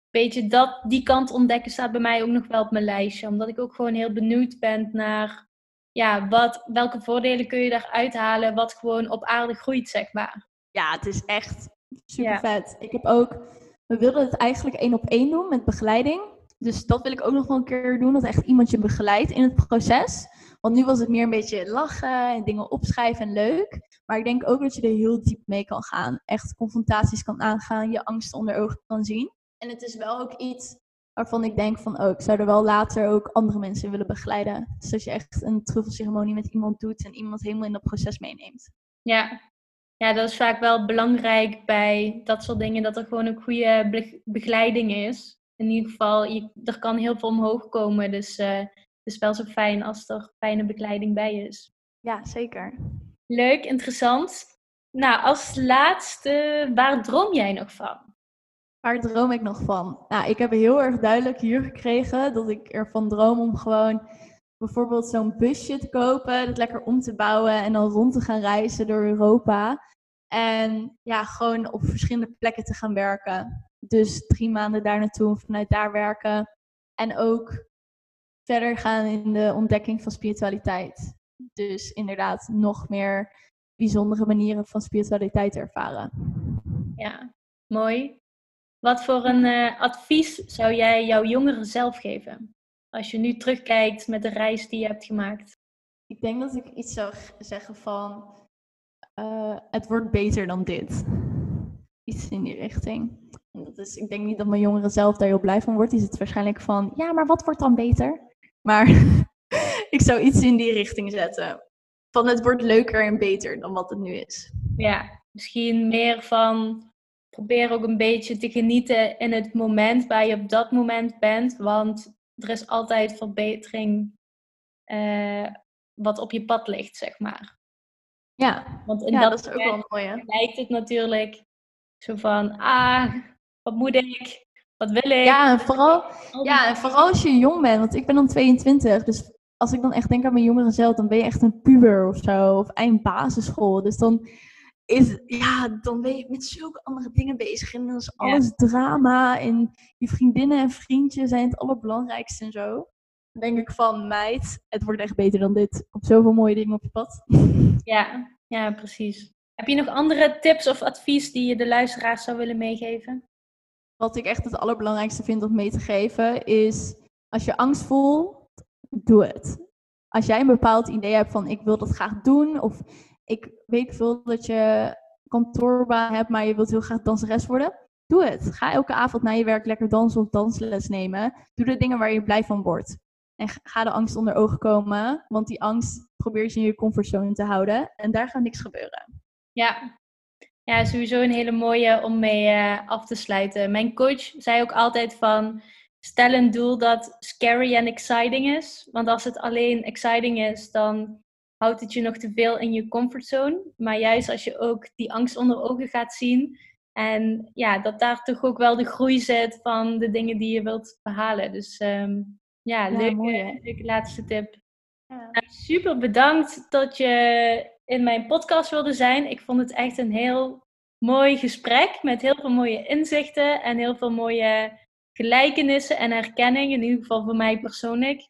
beetje dat, die kant ontdekken staat bij mij ook nog wel op mijn lijstje. Omdat ik ook gewoon heel benieuwd ben naar ja, wat, welke voordelen kun je daaruit halen wat gewoon op aarde groeit, zeg maar. Ja, het is echt super vet. Ik heb ook, we wilden het eigenlijk één op één doen met begeleiding. Dus dat wil ik ook nog wel een keer doen, dat echt iemand je begeleidt in het proces. Want nu was het meer een beetje lachen en dingen opschrijven en leuk. Maar ik denk ook dat je er heel diep mee kan gaan. Echt confrontaties kan aangaan, je angst onder ogen kan zien. En het is wel ook iets waarvan ik denk van, oh, ik zou er wel later ook andere mensen willen begeleiden. Dus dat je echt een truffelceremonie met iemand doet en iemand helemaal in dat proces meeneemt. Ja, ja, dat is vaak wel belangrijk bij dat soort dingen, dat er gewoon een goede begeleiding is. In ieder geval, je, er kan heel veel omhoog komen, dus uh, het is wel zo fijn als er fijne begeleiding bij is. Ja, zeker. Leuk, interessant. Nou, als laatste, waar droom jij nog van? Waar droom ik nog van? Nou, ik heb heel erg duidelijk hier gekregen dat ik ervan droom om gewoon bijvoorbeeld zo'n busje te kopen, dat lekker om te bouwen en dan rond te gaan reizen door Europa. En ja, gewoon op verschillende plekken te gaan werken. Dus drie maanden daar naartoe, vanuit daar werken. En ook verder gaan in de ontdekking van spiritualiteit. Dus inderdaad nog meer bijzondere manieren van spiritualiteit ervaren. Ja, mooi. Wat voor een uh, advies zou jij jouw jongeren zelf geven? Als je nu terugkijkt met de reis die je hebt gemaakt. Ik denk dat ik iets zou zeggen van... Uh, het wordt beter dan dit. Iets in die richting. Dat is, ik denk niet dat mijn jongeren zelf daar heel blij van wordt. Die zit waarschijnlijk van, ja, maar wat wordt dan beter? Maar ik zou iets in die richting zetten. Van het wordt leuker en beter dan wat het nu is. Ja, misschien meer van probeer ook een beetje te genieten in het moment waar je op dat moment bent. Want er is altijd verbetering uh, wat op je pad ligt, zeg maar. Ja, Want in ja dat, dat is ook wel mooi. Hè? lijkt het natuurlijk zo van, ah, wat moet ik? Wat wil ik? Ja, en vooral, ja, en vooral als je jong bent, want ik ben dan 22, dus als ik dan echt denk aan mijn jongeren zelf, dan ben je echt een puber of zo, of eind basisschool. Dus dan is, ja, dan ben je met zulke andere dingen bezig. En dan is alles drama. En je vriendinnen en vriendjes zijn het allerbelangrijkste en zo. Dan denk ik van, meid, het wordt echt beter dan dit. Komt zoveel mooie dingen op je pad. Ja, ja, precies. Heb je nog andere tips of advies die je de luisteraars zou willen meegeven? Wat ik echt het allerbelangrijkste vind om mee te geven is, als je angst voelt, doe het. Als jij een bepaald idee hebt van ik wil dat graag doen, of ik weet veel dat je kantoorbaan hebt, maar je wilt heel graag danseres worden, doe het. Ga elke avond na je werk lekker dansen of dansles nemen. Doe de dingen waar je blij van wordt. En ga de angst onder ogen komen, want die angst probeer je in je comfortzone te houden en daar gaat niks gebeuren. Ja, ja sowieso een hele mooie om mee uh, af te sluiten. Mijn coach zei ook altijd van, stel een doel dat scary en exciting is. Want als het alleen exciting is, dan houdt het je nog te veel in je comfortzone. Maar juist als je ook die angst onder ogen gaat zien. En ja, dat daar toch ook wel de groei zit van de dingen die je wilt behalen. Dus um, ja, ja leuke, leuke, laatste tip. Ja. Nou, super bedankt dat je in mijn podcast wilde zijn. Ik vond het echt een heel mooi gesprek met heel veel mooie inzichten en heel veel mooie gelijkenissen en herkenning. In ieder geval voor mij persoonlijk.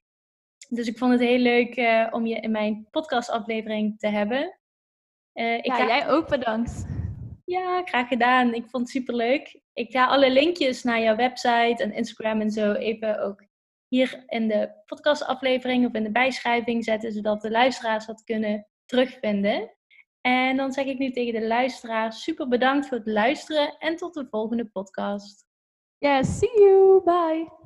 Dus ik vond het heel leuk uh, om je in mijn podcastaflevering te hebben. Uh, ik ja, ga... jij ook bedankt. Ja, graag gedaan. Ik vond het super leuk. Ik ga alle linkjes naar jouw website en Instagram en zo even ook hier in de podcastaflevering of in de bijschrijving zetten, zodat de luisteraars dat kunnen terugvinden. En dan zeg ik nu tegen de luisteraars super bedankt voor het luisteren en tot de volgende podcast. Yeah, see you. Bye.